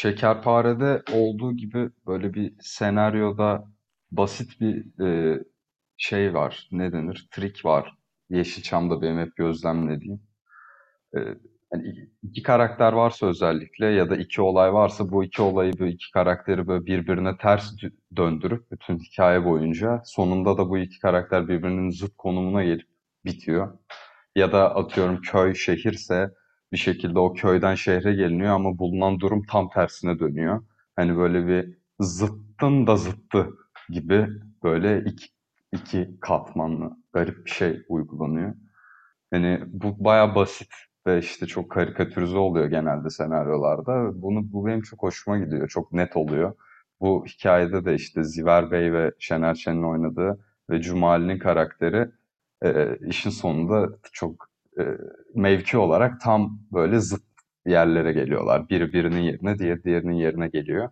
Şekerpare'de olduğu gibi böyle bir senaryoda basit bir e, şey var. Ne denir? Trik var. Yeşilçam'da benim hep gözlemlediğim. E, yani iki karakter varsa özellikle ya da iki olay varsa bu iki olayı bu iki karakteri böyle birbirine ters döndürüp bütün hikaye boyunca sonunda da bu iki karakter birbirinin zıt konumuna gelip bitiyor. Ya da atıyorum köy şehirse bir şekilde o köyden şehre geliniyor ama bulunan durum tam tersine dönüyor. Hani böyle bir zıttın da zıttı gibi böyle iki, iki katmanlı garip bir şey uygulanıyor. Hani bu baya basit ve işte çok karikatürize oluyor genelde senaryolarda. Bunu bu benim çok hoşuma gidiyor. Çok net oluyor. Bu hikayede de işte Ziver Bey ve Şener Şen'in oynadığı ve Cumali'nin karakteri e, işin sonunda çok e, mevki olarak tam böyle zıt yerlere geliyorlar. Biri birinin yerine, diğer diğerinin yerine geliyor.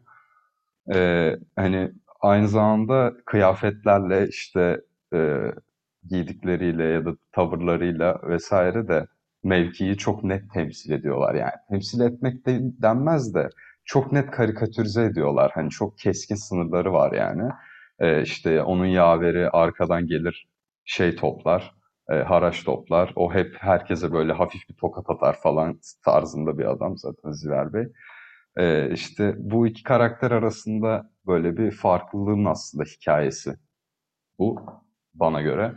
E, hani aynı zamanda kıyafetlerle işte e, giydikleriyle ya da tavırlarıyla vesaire de mevkiyi çok net temsil ediyorlar yani. Temsil etmek de denmez de çok net karikatürize ediyorlar. Hani çok keskin sınırları var yani. Ee, işte onun yaveri arkadan gelir şey toplar, e, haraç toplar. O hep herkese böyle hafif bir tokat atar falan tarzında bir adam zaten Ziver Bey. Ee, işte bu iki karakter arasında böyle bir farklılığın aslında hikayesi. Bu bana göre.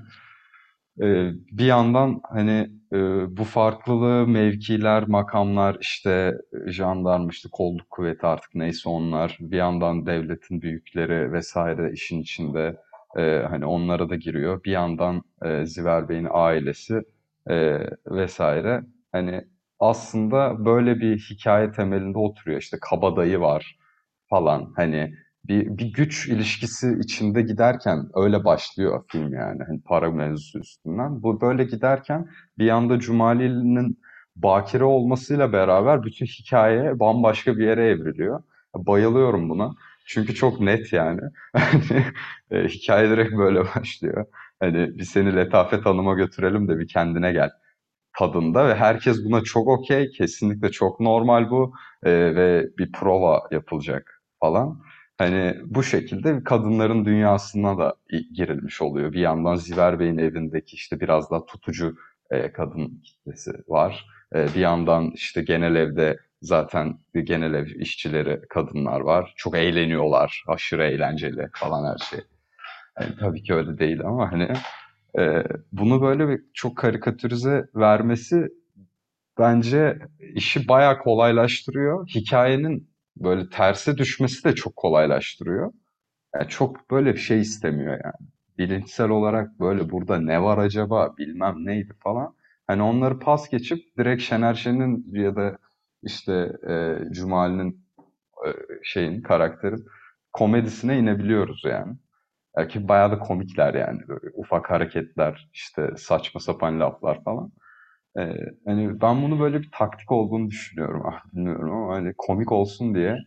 Ee, bir yandan hani e, bu farklılığı mevkiler, makamlar, işte jandarma, işte kolluk kuvveti artık neyse onlar, bir yandan devletin büyükleri vesaire işin içinde e, hani onlara da giriyor. Bir yandan e, Ziver Bey'in ailesi e, vesaire. Hani aslında böyle bir hikaye temelinde oturuyor. İşte kabadayı var falan. Hani bir, bir güç ilişkisi içinde giderken öyle başlıyor film yani. Hani para mevzusu üstünden. Bu böyle giderken bir yanda Cumali'nin bakire olmasıyla beraber bütün hikaye bambaşka bir yere evriliyor. Bayılıyorum buna. Çünkü çok net yani. Hani e, hikaye direkt böyle başlıyor. Hani bir seni Letafet Hanım'a götürelim de bir kendine gel tadında ve herkes buna çok okey. Kesinlikle çok normal bu e, ve bir prova yapılacak falan. Hani bu şekilde kadınların dünyasına da girilmiş oluyor. Bir yandan Ziver Bey'in evindeki işte biraz daha tutucu e, kadın kitlesi var. E, bir yandan işte genel evde zaten genel ev işçileri kadınlar var. Çok eğleniyorlar. Aşırı eğlenceli falan her şey. Yani tabii ki öyle değil ama hani e, bunu böyle bir çok karikatürize vermesi bence işi bayağı kolaylaştırıyor. Hikayenin böyle terse düşmesi de çok kolaylaştırıyor. Yani çok böyle şey istemiyor yani. Bilinçsel olarak böyle burada ne var acaba bilmem neydi falan. Hani onları pas geçip direkt Şener Şen'in ya da işte e, Cumali'nin e, şeyin karakterin komedisine inebiliyoruz yani. Belki bayağı da komikler yani böyle ufak hareketler işte saçma sapan laflar falan. Ee, hani ben bunu böyle bir taktik olduğunu düşünüyorum. Ah, bilmiyorum ama hani komik olsun diye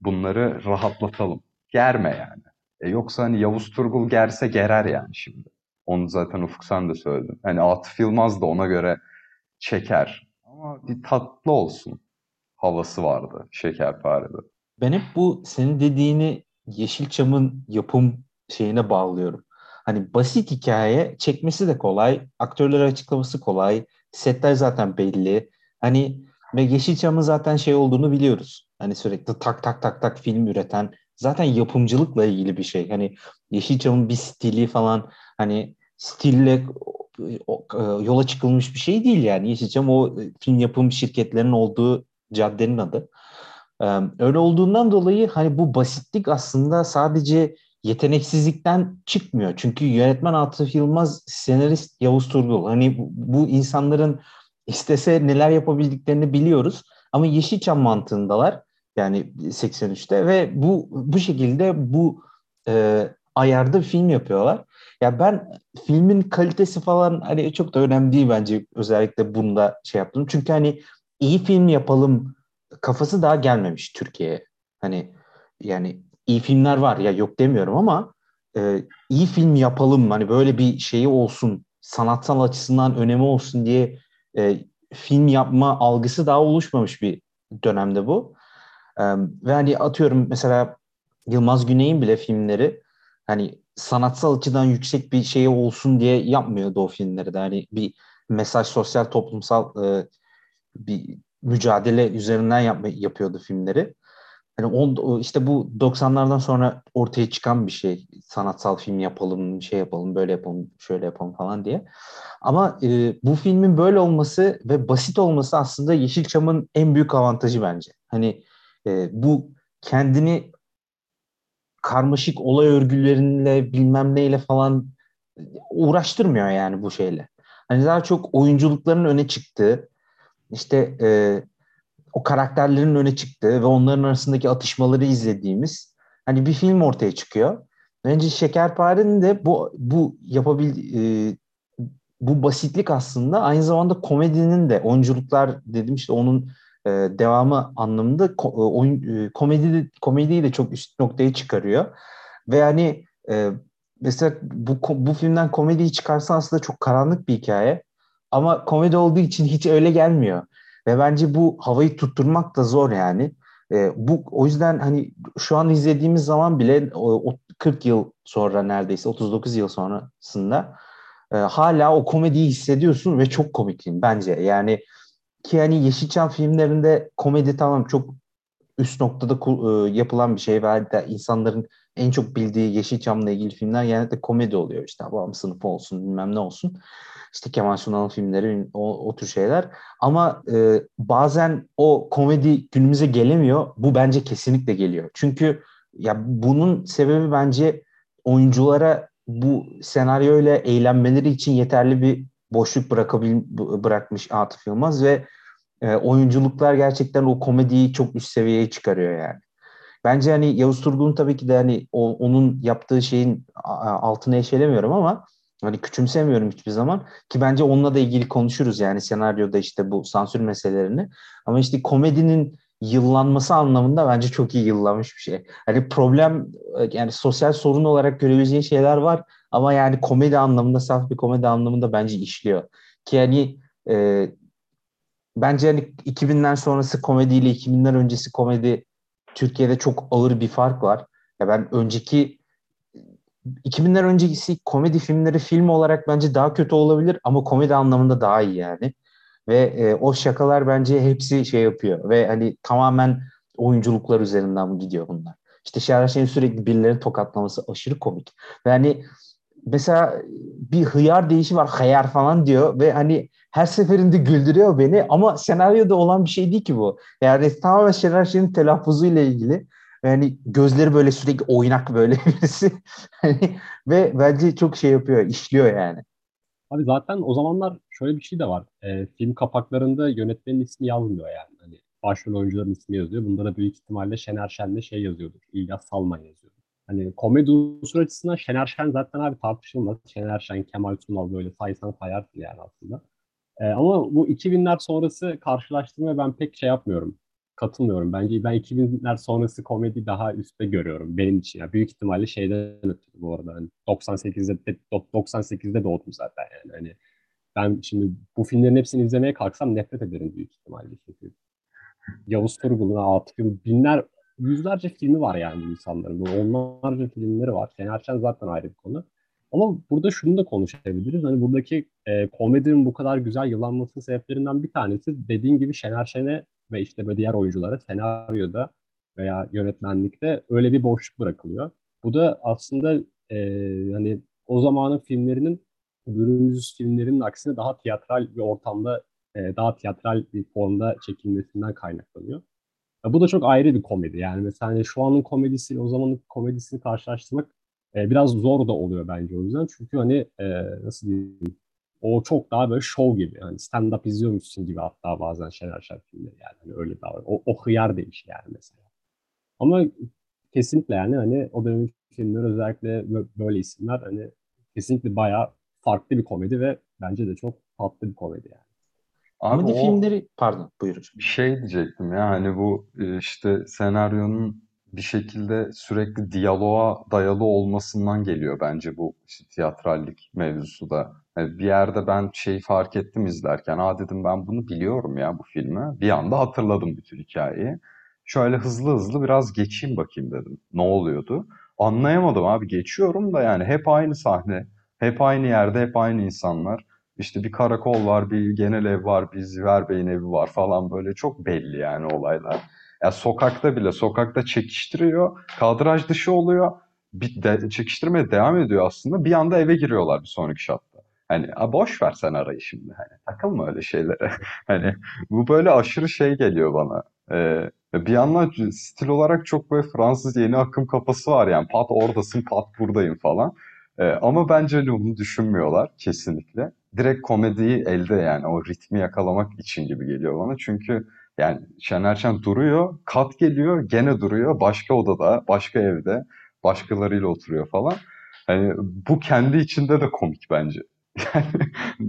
bunları rahatlatalım. Germe yani. E yoksa hani Yavuz Turgul gerse gerer yani şimdi. Onu zaten Ufuk sen de söyledin. Hani Atıf Yılmaz da ona göre çeker. Ama bir tatlı olsun havası vardı Şekerpare'de. Ben hep bu senin dediğini Yeşilçam'ın yapım şeyine bağlıyorum. Hani basit hikaye çekmesi de kolay, aktörlere açıklaması kolay, setler zaten belli. Hani ve Yeşilçam'ın zaten şey olduğunu biliyoruz. Hani sürekli tak tak tak tak film üreten zaten yapımcılıkla ilgili bir şey. Hani Yeşilçam'ın bir stili falan hani stille e, yola çıkılmış bir şey değil yani. Yeşilçam o film yapım şirketlerinin olduğu caddenin adı. Öyle olduğundan dolayı hani bu basitlik aslında sadece yeteneksizlikten çıkmıyor. Çünkü yönetmen Atıf Yılmaz, senarist Yavuz Turgul. Hani bu, insanların istese neler yapabildiklerini biliyoruz. Ama Yeşilçam mantığındalar. Yani 83'te ve bu bu şekilde bu e, ayarda film yapıyorlar. Ya ben filmin kalitesi falan hani çok da önemli değil bence özellikle bunda şey yaptım. Çünkü hani iyi film yapalım kafası daha gelmemiş Türkiye'ye. Hani yani iyi filmler var ya yok demiyorum ama e, iyi film yapalım hani böyle bir şeyi olsun sanatsal açısından önemi olsun diye e, film yapma algısı daha oluşmamış bir dönemde bu. ve hani atıyorum mesela Yılmaz Güney'in bile filmleri hani sanatsal açıdan yüksek bir şey olsun diye yapmıyordu o filmleri de. Hani bir mesaj sosyal toplumsal e, bir mücadele üzerinden yapma, yapıyordu filmleri. Hani on, işte bu 90'lardan sonra ortaya çıkan bir şey. Sanatsal film yapalım, şey yapalım, böyle yapalım, şöyle yapalım falan diye. Ama e, bu filmin böyle olması ve basit olması aslında Yeşilçam'ın en büyük avantajı bence. Hani e, bu kendini karmaşık olay örgüleriyle bilmem neyle falan uğraştırmıyor yani bu şeyle. Hani daha çok oyunculukların öne çıktığı, işte e, o karakterlerin öne çıktığı ve onların arasındaki atışmaları izlediğimiz hani bir film ortaya çıkıyor. Bence Şekerpare'nin de bu bu yapabil e, bu basitlik aslında aynı zamanda komedinin de oyunculuklar dedim işte onun e, devamı anlamında ko, e, oyun e, komedi komediyi de çok üst noktaya çıkarıyor. Ve yani e, mesela bu bu filmden komediyi çıkarsa aslında çok karanlık bir hikaye. Ama komedi olduğu için hiç öyle gelmiyor. Ve bence bu havayı tutturmak da zor yani. E, bu o yüzden hani şu an izlediğimiz zaman bile o, o 40 yıl sonra neredeyse 39 yıl sonrasında e, hala o komediyi hissediyorsun ve çok komikliğin bence. Yani ki hani Yeşilçam filmlerinde komedi tamam çok üst noktada e, yapılan bir şey ve insanların en çok bildiği Yeşilçam'la ilgili filmler genellikle komedi oluyor. İşte Babam sınıfı olsun bilmem ne olsun. İşte Kemal Sunal'ın filmleri o, o tür şeyler. Ama e, bazen o komedi günümüze gelemiyor. Bu bence kesinlikle geliyor. Çünkü ya bunun sebebi bence oyunculara bu senaryoyla eğlenmeleri için yeterli bir boşluk bırakabil bırakmış Atıf Yılmaz ve e, oyunculuklar gerçekten o komediyi çok üst seviyeye çıkarıyor yani. Bence hani Yavuz Turgul'un tabii ki de hani o, onun yaptığı şeyin altına eşelemiyorum ama hani küçümsemiyorum hiçbir zaman ki bence onunla da ilgili konuşuruz yani senaryoda işte bu sansür meselelerini. Ama işte komedinin yıllanması anlamında bence çok iyi yıllanmış bir şey. Hani problem yani sosyal sorun olarak görebileceğin şeyler var ama yani komedi anlamında saf bir komedi anlamında bence işliyor. Ki yani e, bence hani 2000'ler sonrası komediyle 2000'ler öncesi komedi Türkiye'de çok ağır bir fark var. Ya ben önceki 2000'ler öncesi komedi filmleri film olarak bence daha kötü olabilir ama komedi anlamında daha iyi yani. Ve e, o şakalar bence hepsi şey yapıyor ve hani tamamen oyunculuklar üzerinden gidiyor bunlar. İşte Şener sürekli birileri tokatlaması aşırı komik. Ve hani mesela bir hıyar deyişi var hayar falan diyor ve hani her seferinde güldürüyor beni ama senaryoda olan bir şey değil ki bu. Yani tamamen Şener Şen'in telaffuzuyla ilgili. Yani gözleri böyle sürekli oynak böyle birisi. hani, ve bence çok şey yapıyor, işliyor yani. Abi zaten o zamanlar şöyle bir şey de var. E, film kapaklarında yönetmenin ismi yazmıyor yani. Hani başrol oyuncuların ismi yazıyor. Bunda da büyük ihtimalle Şener Şen'de şey yazıyordur. İlyas Salman yazıyor. Hani komedi unsur açısından Şener Şen zaten abi tartışılmaz. Şener Şen, Kemal Sunal böyle saysan sayarsın yani aslında. E, ama bu 2000'ler sonrası karşılaştırmaya ben pek şey yapmıyorum. Katılmıyorum. Bence ben 2000'ler sonrası komedi daha üstte görüyorum benim için. Yani büyük ihtimalle şeyden ötürü bu arada. Hani 98'de 98'de doğdum zaten yani. Hani ben şimdi bu filmlerin hepsini izlemeye kalksam nefret ederim büyük ihtimalle. Çünkü Yavuz Turgul'un, Atıf'ın binler, yüzlerce filmi var yani insanların. Onlarca filmleri var. Şener Şen zaten ayrı bir konu. Ama burada şunu da konuşabiliriz. Hani buradaki e, komedinin bu kadar güzel yılanmasının sebeplerinden bir tanesi dediğin gibi Şener Şen'e ve işte böyle diğer oyunculara senaryoda veya yönetmenlikte öyle bir boşluk bırakılıyor. Bu da aslında e, hani o zamanın filmlerinin günümüz filmlerinin aksine daha tiyatral bir ortamda e, daha tiyatral bir formda çekilmesinden kaynaklanıyor. Ya bu da çok ayrı bir komedi. Yani mesela hani şu anın komedisiyle o zamanın komedisini karşılaştırmak e, biraz zor da oluyor bence o yüzden. Çünkü hani e, nasıl diyeyim o çok daha böyle show gibi. Yani stand-up izliyormuşsun gibi hatta bazen Şener Şen filmleri yani. Hani öyle daha o, o hıyar değiş yani mesela. Ama kesinlikle yani hani o dönemin filmler özellikle böyle isimler hani kesinlikle bayağı farklı bir komedi ve bence de çok tatlı bir komedi yani. Abi Komedi o, filmleri pardon buyur. Bir şey diyecektim ya hani bu e, işte senaryonun bir şekilde sürekli diyaloğa dayalı olmasından geliyor bence bu işte tiyatrallik mevzusu da. Yani bir yerde ben şey fark ettim izlerken. Aa dedim ben bunu biliyorum ya bu filmi. Bir anda hatırladım bütün hikayeyi. Şöyle hızlı hızlı biraz geçeyim bakayım dedim. Ne oluyordu? Anlayamadım abi. Geçiyorum da yani hep aynı sahne. Hep aynı yerde, hep aynı insanlar. İşte bir karakol var, bir genel ev var, bir Ziver Bey'in evi var falan böyle çok belli yani olaylar. Ya sokakta bile, sokakta çekiştiriyor, kadraj dışı oluyor. Bir de, çekiştirmeye devam ediyor aslında. Bir anda eve giriyorlar bir sonraki şatta. Hani a, boş ver sen arayı şimdi. Hani takılma öyle şeylere. hani bu böyle aşırı şey geliyor bana. Ee, bir yandan stil olarak çok böyle Fransız yeni akım kafası var yani. Pat oradasın, pat buradayım falan. Ee, ama bence öyle bunu düşünmüyorlar kesinlikle. Direkt komediyi elde yani o ritmi yakalamak için gibi geliyor bana. Çünkü yani Şener Şen duruyor, kat geliyor, gene duruyor. Başka odada, başka evde, başkalarıyla oturuyor falan. Hani bu kendi içinde de komik bence. Yani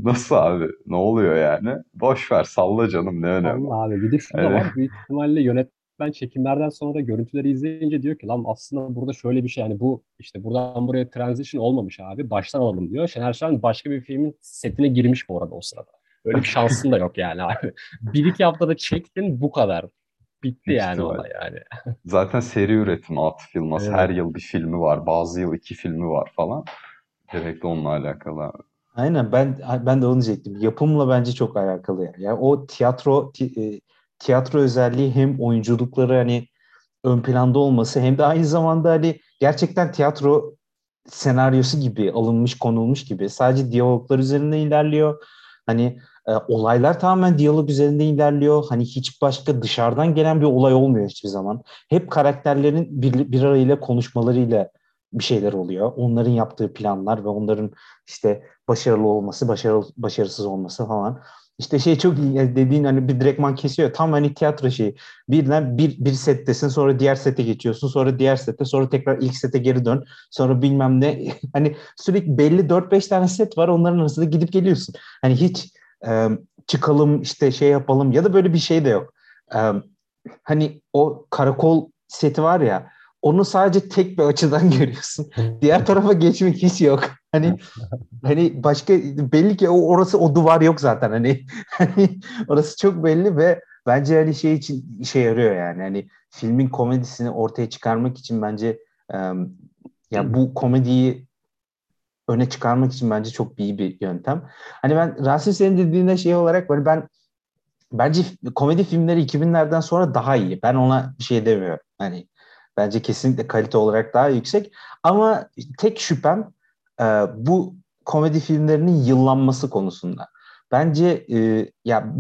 nasıl abi? Ne oluyor yani? Boş ver, salla canım ne önemi Allah abi bir de şu da Evet. var. Büyük ihtimalle yönetmen çekimlerden sonra görüntüleri izleyince diyor ki lan aslında burada şöyle bir şey yani bu işte buradan buraya transition olmamış abi. Baştan alalım diyor. Şener Şen başka bir filmin setine girmiş bu arada o sırada. Öyle bir şansın da yok yani abi. Bir iki haftada çektin bu kadar. Bitti Büyük yani olay yani. Zaten seri üretimi Atıf Yılmaz. Evet. Her yıl bir filmi var. Bazı yıl iki filmi var falan. Direkt onunla alakalı abi. Aynen ben ben de onu diyecektim. Yapımla bence çok alakalı yani. Yani o tiyatro ti- e, tiyatro özelliği hem oyunculukları hani ön planda olması hem de aynı zamanda hani gerçekten tiyatro senaryosu gibi alınmış konulmuş gibi sadece diyaloglar üzerinde ilerliyor. Hani e, olaylar tamamen diyalog üzerinde ilerliyor. Hani hiç başka dışarıdan gelen bir olay olmuyor hiçbir zaman. Hep karakterlerin bir, bir arayla konuşmalarıyla bir şeyler oluyor. Onların yaptığı planlar ve onların işte başarılı olması, başarılı, başarısız olması falan. İşte şey çok dediğin hani bir direktman kesiyor. Tam hani tiyatro şeyi. Birden bir, bir settesin sonra diğer sete geçiyorsun. Sonra diğer sete sonra tekrar ilk sete geri dön. Sonra bilmem ne. Hani sürekli belli 4-5 tane set var. Onların arasında gidip geliyorsun. Hani hiç e, çıkalım işte şey yapalım ya da böyle bir şey de yok. E, hani o karakol seti var ya onu sadece tek bir açıdan görüyorsun. Diğer tarafa geçmek hiç yok. Hani hani başka belli ki o orası o duvar yok zaten hani hani orası çok belli ve bence hani şey için işe yarıyor yani hani filmin komedisini ortaya çıkarmak için bence e, ya bu komediyi öne çıkarmak için bence çok iyi bir yöntem. Hani ben Rasim senin dediğinde şey olarak böyle ben bence komedi filmleri 2000'lerden sonra daha iyi. Ben ona bir şey demiyorum. Hani bence kesinlikle kalite olarak daha yüksek. Ama tek şüphem e, bu komedi filmlerinin yıllanması konusunda. Bence e, ya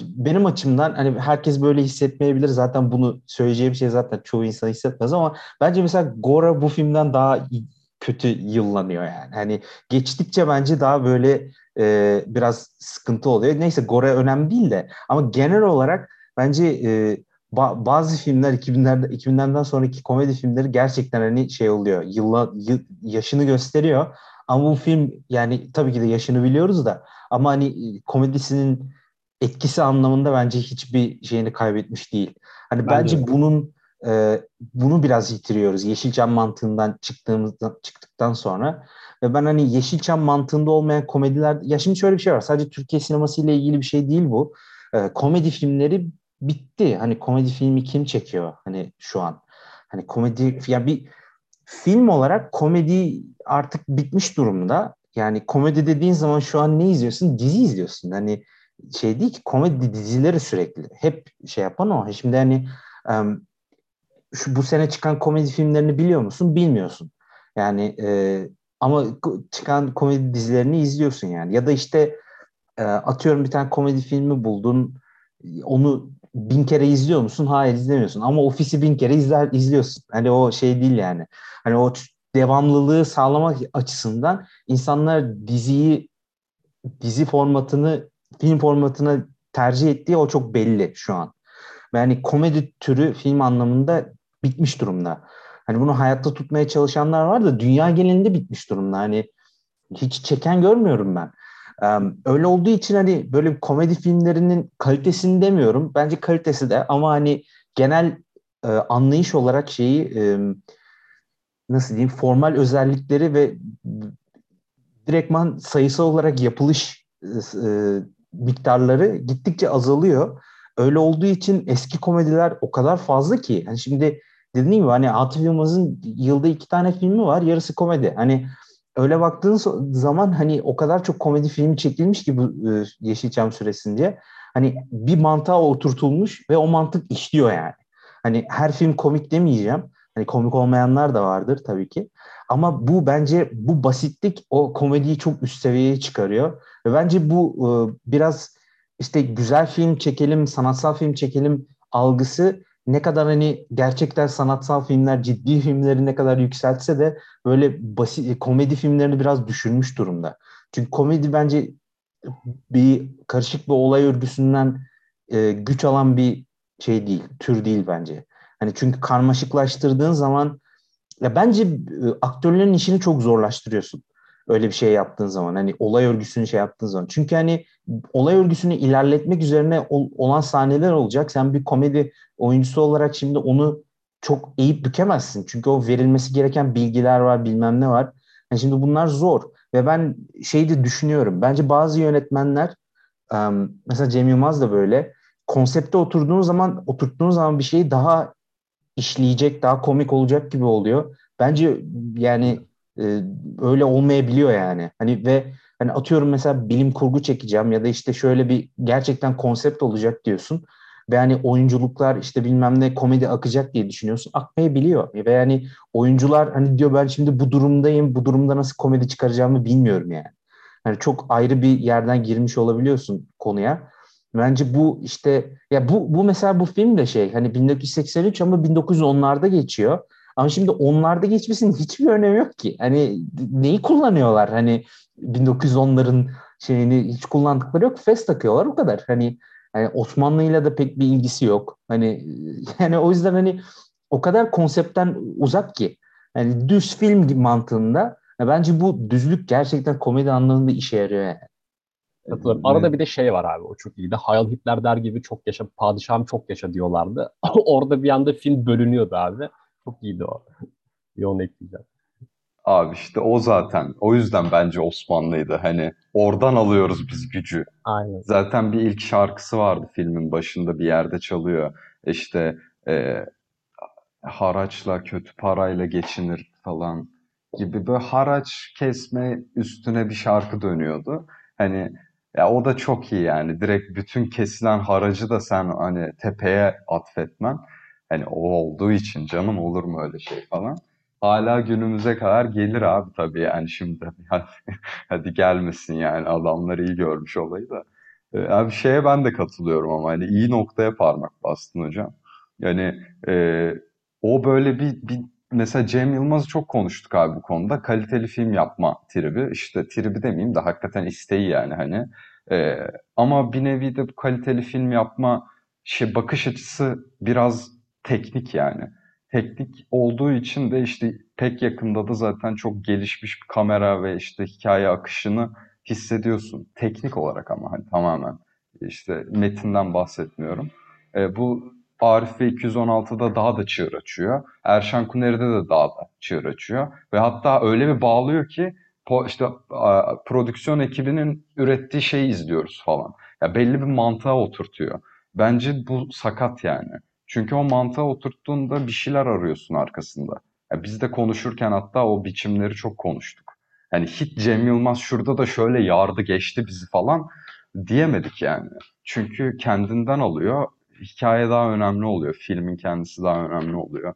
benim açımdan hani herkes böyle hissetmeyebilir. Zaten bunu söyleyeceğim şey zaten çoğu insan hissetmez ama bence mesela Gora bu filmden daha kötü yıllanıyor yani. Hani geçtikçe bence daha böyle e, biraz sıkıntı oluyor. Neyse Gora önemli değil de ama genel olarak bence e, ba- bazı filmler 2000'lerde 2000'lerden sonraki komedi filmleri gerçekten hani şey oluyor. Yılla, yıl, yaşını gösteriyor. Ama bu film yani tabii ki de yaşını biliyoruz da ama hani komedisinin etkisi anlamında bence hiçbir şeyini kaybetmiş değil. Hani bence, bence bunun e, bunu biraz yitiriyoruz. Yeşilçam mantığından çıktığımızdan çıktıktan sonra. Ve ben hani Yeşilçam mantığında olmayan komediler ya şimdi şöyle bir şey var. Sadece Türkiye sineması ile ilgili bir şey değil bu. E, komedi filmleri bitti. Hani komedi filmi kim çekiyor hani şu an? Hani komedi ya bir film olarak komedi artık bitmiş durumda. Yani komedi dediğin zaman şu an ne izliyorsun? Dizi izliyorsun. Hani şey değil ki komedi dizileri sürekli. Hep şey yapan o. Şimdi hani um, şu bu sene çıkan komedi filmlerini biliyor musun? Bilmiyorsun. Yani e, ama çıkan komedi dizilerini izliyorsun yani. Ya da işte e, atıyorum bir tane komedi filmi buldun. Onu bin kere izliyor musun? Hayır izlemiyorsun. Ama ofisi bin kere izler, izliyorsun. Hani o şey değil yani. Hani o devamlılığı sağlamak açısından insanlar diziyi dizi formatını film formatına tercih ettiği o çok belli şu an. Yani komedi türü film anlamında bitmiş durumda. Hani bunu hayatta tutmaya çalışanlar var da dünya genelinde bitmiş durumda. Hani hiç çeken görmüyorum ben. Öyle olduğu için hani böyle komedi filmlerinin kalitesini demiyorum. Bence kalitesi de ama hani genel anlayış olarak şeyi nasıl diyeyim formal özellikleri ve direktman sayısal olarak yapılış miktarları gittikçe azalıyor. öyle olduğu için eski komediler o kadar fazla ki. Hani şimdi dediğim gibi hani Atıf Yılmaz'ın yılda iki tane filmi var. Yarısı komedi. Hani öyle baktığın zaman hani o kadar çok komedi filmi çekilmiş ki bu e, Yeşilçam süresince. Hani bir mantığa oturtulmuş ve o mantık işliyor yani. Hani her film komik demeyeceğim. Hani komik olmayanlar da vardır tabii ki. Ama bu bence bu basitlik o komediyi çok üst seviyeye çıkarıyor. Ve bence bu e, biraz işte güzel film çekelim, sanatsal film çekelim algısı ne kadar hani gerçekten sanatsal filmler, ciddi filmleri ne kadar yükseltse de böyle basit komedi filmlerini biraz düşürmüş durumda. Çünkü komedi bence bir karışık bir olay örgüsünden e, güç alan bir şey değil, tür değil bence. Hani çünkü karmaşıklaştırdığın zaman ya bence e, aktörlerin işini çok zorlaştırıyorsun. Öyle bir şey yaptığın zaman hani olay örgüsünü şey yaptığın zaman. Çünkü hani olay örgüsünü ilerletmek üzerine olan sahneler olacak. Sen bir komedi oyuncusu olarak şimdi onu çok eğip bükemezsin. Çünkü o verilmesi gereken bilgiler var, bilmem ne var. Yani şimdi bunlar zor. Ve ben şey de düşünüyorum. Bence bazı yönetmenler mesela Cem Yılmaz da böyle konsepte oturduğun zaman oturttuğun zaman bir şeyi daha işleyecek, daha komik olacak gibi oluyor. Bence yani e, öyle olmayabiliyor yani. Hani ve hani atıyorum mesela bilim kurgu çekeceğim ya da işte şöyle bir gerçekten konsept olacak diyorsun. Ve hani oyunculuklar işte bilmem ne komedi akacak diye düşünüyorsun. Akmayabiliyor. Ve yani oyuncular hani diyor ben şimdi bu durumdayım. Bu durumda nasıl komedi çıkaracağımı bilmiyorum yani. Hani çok ayrı bir yerden girmiş olabiliyorsun konuya. Bence bu işte ya bu bu mesela bu film de şey hani 1983 ama 1910'larda geçiyor. Ama şimdi onlarda geçmesinin hiçbir önemi yok ki. Hani neyi kullanıyorlar? Hani 1910'ların şeyini hiç kullandıkları yok. Fes takıyorlar o kadar. Hani yani Osmanlı'yla da pek bir ilgisi yok. Hani yani o yüzden hani o kadar konseptten uzak ki. Yani düz film mantığında bence bu düzlük gerçekten komedi anlamında işe yarıyor yani. Katılıyorum. Arada bir de şey var abi o çok iyiydi. Hayal Hitler der gibi çok yaşa, padişahım çok yaşa diyorlardı. Orada bir anda film bölünüyordu abi. Çok iyiydi o. Bir onu ekleyeceğim. Abi işte o zaten. O yüzden bence Osmanlıydı. Hani oradan alıyoruz biz gücü. Aynen. Zaten bir ilk şarkısı vardı filmin başında bir yerde çalıyor. İşte e, haraçla kötü parayla geçinir falan gibi böyle haraç kesme üstüne bir şarkı dönüyordu. Hani ya o da çok iyi yani. Direkt bütün kesilen haracı da sen hani tepeye atfetmen. Hani o olduğu için canım olur mu öyle şey falan. Hala günümüze kadar gelir abi tabii yani şimdi. Hadi, hadi gelmesin yani adamlar iyi görmüş olayı da. Ee, abi şeye ben de katılıyorum ama hani iyi noktaya parmak bastın hocam. Yani e, o böyle bir, bir mesela Cem Yılmaz'ı çok konuştuk abi bu konuda. Kaliteli film yapma tribi. İşte tribi demeyeyim de hakikaten isteği yani hani. Ee, ama bir nevi de bu kaliteli film yapma şey bakış açısı biraz teknik yani. Teknik olduğu için de işte pek yakında da zaten çok gelişmiş bir kamera ve işte hikaye akışını hissediyorsun. Teknik olarak ama hani tamamen işte metinden bahsetmiyorum. Ee, bu Arif ve 216'da daha da çığır açıyor. Erşan Kuneri'de de daha da çığır açıyor. Ve hatta öyle bir bağlıyor ki işte prodüksiyon ekibinin ürettiği şeyi izliyoruz falan. Ya belli bir mantığa oturtuyor. Bence bu sakat yani. Çünkü o mantığa oturttuğunda bir şeyler arıyorsun arkasında. Ya biz de konuşurken hatta o biçimleri çok konuştuk. Hani hiç Cem Yılmaz şurada da şöyle yardı geçti bizi falan diyemedik yani. Çünkü kendinden alıyor. Hikaye daha önemli oluyor. Filmin kendisi daha önemli oluyor.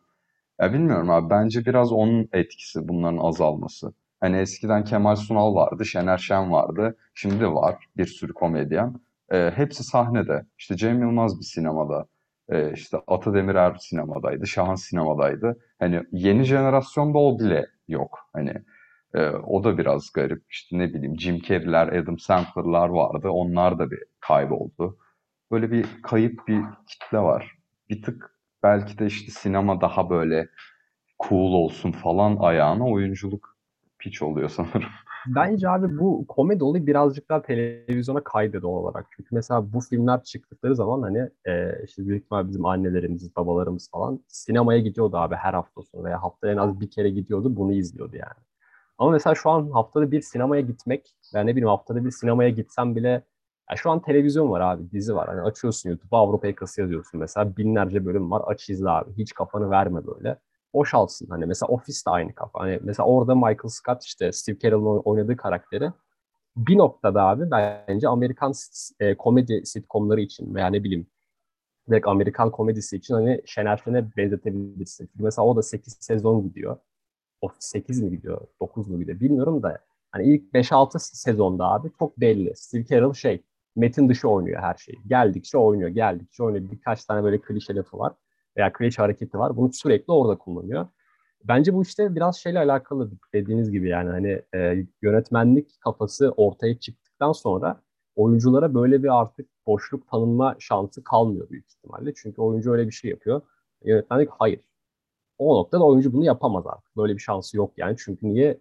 Ya bilmiyorum abi bence biraz onun etkisi bunların azalması. Hani eskiden Kemal Sunal vardı, Şener Şen vardı. Şimdi var bir sürü komedyen. E, hepsi sahnede. İşte Cem Yılmaz bir sinemada. E, işte Ata Demirer sinemadaydı, Şahan sinemadaydı. Hani yeni jenerasyonda o bile yok. Hani e, o da biraz garip. İşte ne bileyim Jim Carrey'ler, Adam Sandler'lar vardı. Onlar da bir kayboldu. Böyle bir kayıp bir kitle var. Bir tık belki de işte sinema daha böyle cool olsun falan ayağına oyunculuk piç oluyor sanırım. Bence abi bu komedi olayı birazcık daha televizyona kaydı doğal olarak. Çünkü mesela bu filmler çıktıkları zaman hani e, işte büyük ihtimal bizim annelerimiz, babalarımız falan sinemaya gidiyordu abi her hafta sonu veya haftada en az bir kere gidiyordu bunu izliyordu yani. Ama mesela şu an haftada bir sinemaya gitmek, ben ne bileyim haftada bir sinemaya gitsem bile Ya şu an televizyon var abi, dizi var. Hani açıyorsun YouTube'a Avrupa Yakası yazıyorsun mesela. Binlerce bölüm var. Aç izle abi. Hiç kafanı verme böyle. Boşalsın. Hani mesela Office de aynı kafa. Hani mesela orada Michael Scott işte Steve Carell'ın oynadığı karakteri bir noktada abi bence Amerikan e, komedi sitcomları için veya ne bileyim direkt Amerikan komedisi için hani Şener Şen'e benzetebilirsin. Çünkü mesela o da 8 sezon gidiyor. O 8 mi gidiyor, 9 mu gidiyor bilmiyorum da hani ilk 5-6 sezonda abi çok belli. Steve Carell şey metin dışı oynuyor her şeyi. Geldikçe oynuyor, geldikçe oynuyor. Birkaç tane böyle klişe lafı var veya klişe hareketi var. Bunu sürekli orada kullanıyor. Bence bu işte biraz şeyle alakalı dediğiniz gibi yani hani e, yönetmenlik kafası ortaya çıktıktan sonra oyunculara böyle bir artık boşluk tanınma şansı kalmıyor büyük ihtimalle. Çünkü oyuncu öyle bir şey yapıyor. Yönetmenlik hayır. O noktada oyuncu bunu yapamaz artık. Böyle bir şansı yok yani. Çünkü niye?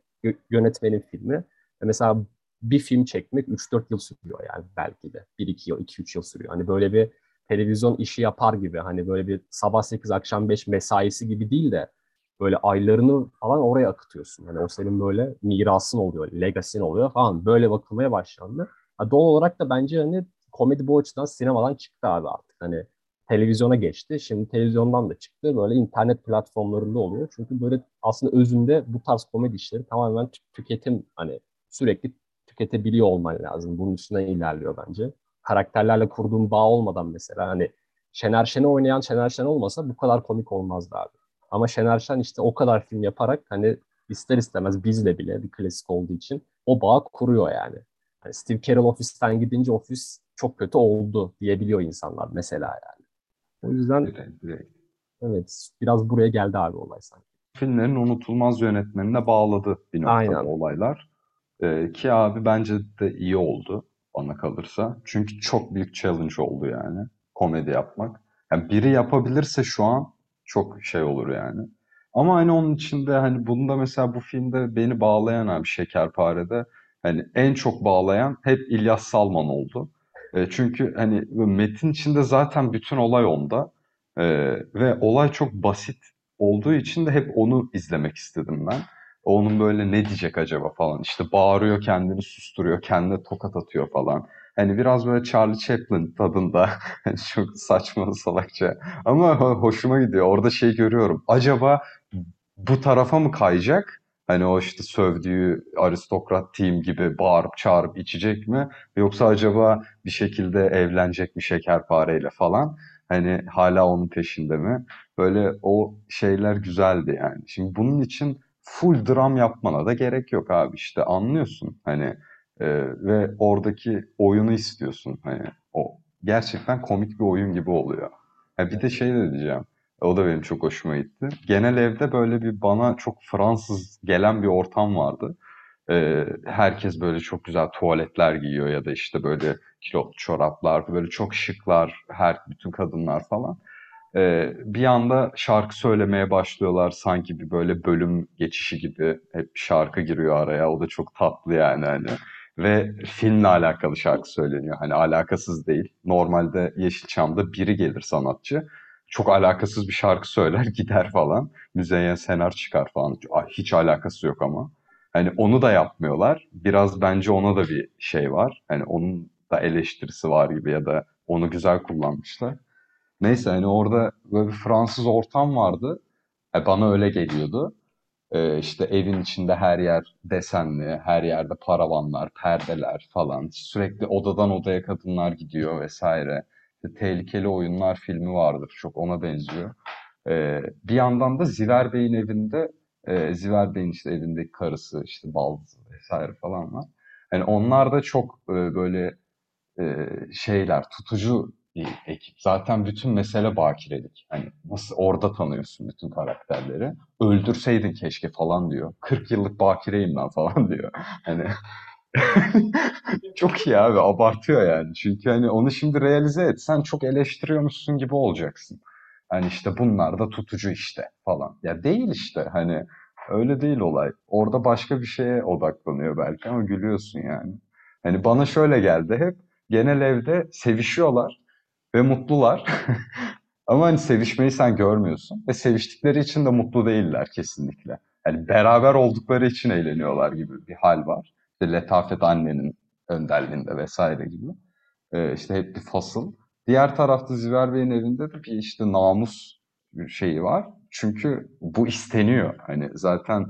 Yönetmenin filmi. E, mesela bir film çekmek 3-4 yıl sürüyor yani belki de. 1-2 yıl, 2-3 yıl sürüyor. Hani böyle bir televizyon işi yapar gibi. Hani böyle bir sabah 8 akşam 5 mesaisi gibi değil de böyle aylarını falan oraya akıtıyorsun. Yani o senin böyle mirasın oluyor, legasin oluyor falan. Böyle bakılmaya başlandı. Ha, doğal olarak da bence hani komedi bu açıdan sinemadan çıktı abi artık. Hani televizyona geçti. Şimdi televizyondan da çıktı. Böyle internet platformlarında oluyor. Çünkü böyle aslında özünde bu tarz komedi işleri tamamen tüketim hani sürekli tüketebiliyor olman lazım. Bunun üstünden ilerliyor bence. Karakterlerle kurduğun bağ olmadan mesela hani Şener Şen'i oynayan Şener Şen olmasa bu kadar komik olmazdı abi. Ama Şener Şen işte o kadar film yaparak hani ister istemez bizle bile bir klasik olduğu için o bağ kuruyor yani. yani Steve Carell ofisten gidince ofis çok kötü oldu diyebiliyor insanlar mesela yani. O yüzden Direkt, direkt. evet biraz buraya geldi abi olay sanki. Filmlerin unutulmaz yönetmenine bağladı bir noktada Aynen. olaylar. Ee, ki abi bence de iyi oldu bana kalırsa. Çünkü çok büyük challenge oldu yani komedi yapmak. Yani biri yapabilirse şu an çok şey olur yani. Ama hani onun içinde hani bunda mesela bu filmde beni bağlayan abi Şekerpare'de hani en çok bağlayan hep İlyas Salman oldu. E, çünkü hani metin içinde zaten bütün olay onda. E, ve olay çok basit olduğu için de hep onu izlemek istedim ben. Onun böyle ne diyecek acaba falan. İşte bağırıyor kendini susturuyor, kendine tokat atıyor falan. Hani biraz böyle Charlie Chaplin tadında. Çok saçma salakça. Ama hoşuma gidiyor. Orada şey görüyorum. Acaba bu tarafa mı kayacak? Hani o işte sövdüğü aristokrat team gibi bağırıp çağırıp içecek mi? Yoksa acaba bir şekilde evlenecek mi şekerpareyle falan? Hani hala onun peşinde mi? Böyle o şeyler güzeldi yani. Şimdi bunun için full dram yapmana da gerek yok abi işte anlıyorsun. Hani e, ve oradaki oyunu istiyorsun. Hani o gerçekten komik bir oyun gibi oluyor. Ha, bir de şey de diyeceğim. O da benim çok hoşuma gitti. Genel evde böyle bir bana çok Fransız gelen bir ortam vardı. Ee, herkes böyle çok güzel tuvaletler giyiyor ya da işte böyle kilotlu çoraplar, böyle çok şıklar, her bütün kadınlar falan. Ee, bir anda şarkı söylemeye başlıyorlar sanki bir böyle bölüm geçişi gibi. Hep şarkı giriyor araya. O da çok tatlı yani hani. Ve filmle alakalı şarkı söyleniyor. Hani alakasız değil. Normalde Yeşilçam'da biri gelir sanatçı. Çok alakasız bir şarkı söyler gider falan. Müzeyyen Senar çıkar falan. Hiç alakası yok ama. Hani onu da yapmıyorlar. Biraz bence ona da bir şey var. Hani onun da eleştirisi var gibi ya da onu güzel kullanmışlar. Neyse hani orada böyle bir Fransız ortam vardı. E, bana öyle geliyordu. E, işte evin içinde her yer desenli, her yerde paravanlar, perdeler falan. Sürekli odadan odaya kadınlar gidiyor vesaire. İşte Tehlikeli Oyunlar filmi vardır. Çok ona benziyor. E, bir yandan da Ziver Bey'in evinde e, Ziver Bey'in işte evindeki karısı, işte baldızı vesaire falan var. Yani onlar da çok e, böyle e, şeyler, tutucu bir ekip. Zaten bütün mesele bakirelik. Hani nasıl orada tanıyorsun bütün karakterleri. Öldürseydin keşke falan diyor. 40 yıllık bakireyim ben falan diyor. Hani çok iyi abi abartıyor yani. Çünkü hani onu şimdi realize et. Sen çok eleştiriyormuşsun gibi olacaksın. Hani işte bunlar da tutucu işte falan. Ya değil işte hani öyle değil olay. Orada başka bir şeye odaklanıyor belki ama gülüyorsun yani. Hani bana şöyle geldi hep genel evde sevişiyorlar ve mutlular. Ama hani sevişmeyi sen görmüyorsun ve seviştikleri için de mutlu değiller kesinlikle. Yani beraber oldukları için eğleniyorlar gibi bir hal var. İşte Letafet annenin önderliğinde vesaire gibi. e, işte hep bir fasıl. Diğer tarafta Ziver Bey'in evinde de bir işte namus şeyi var. Çünkü bu isteniyor. Hani zaten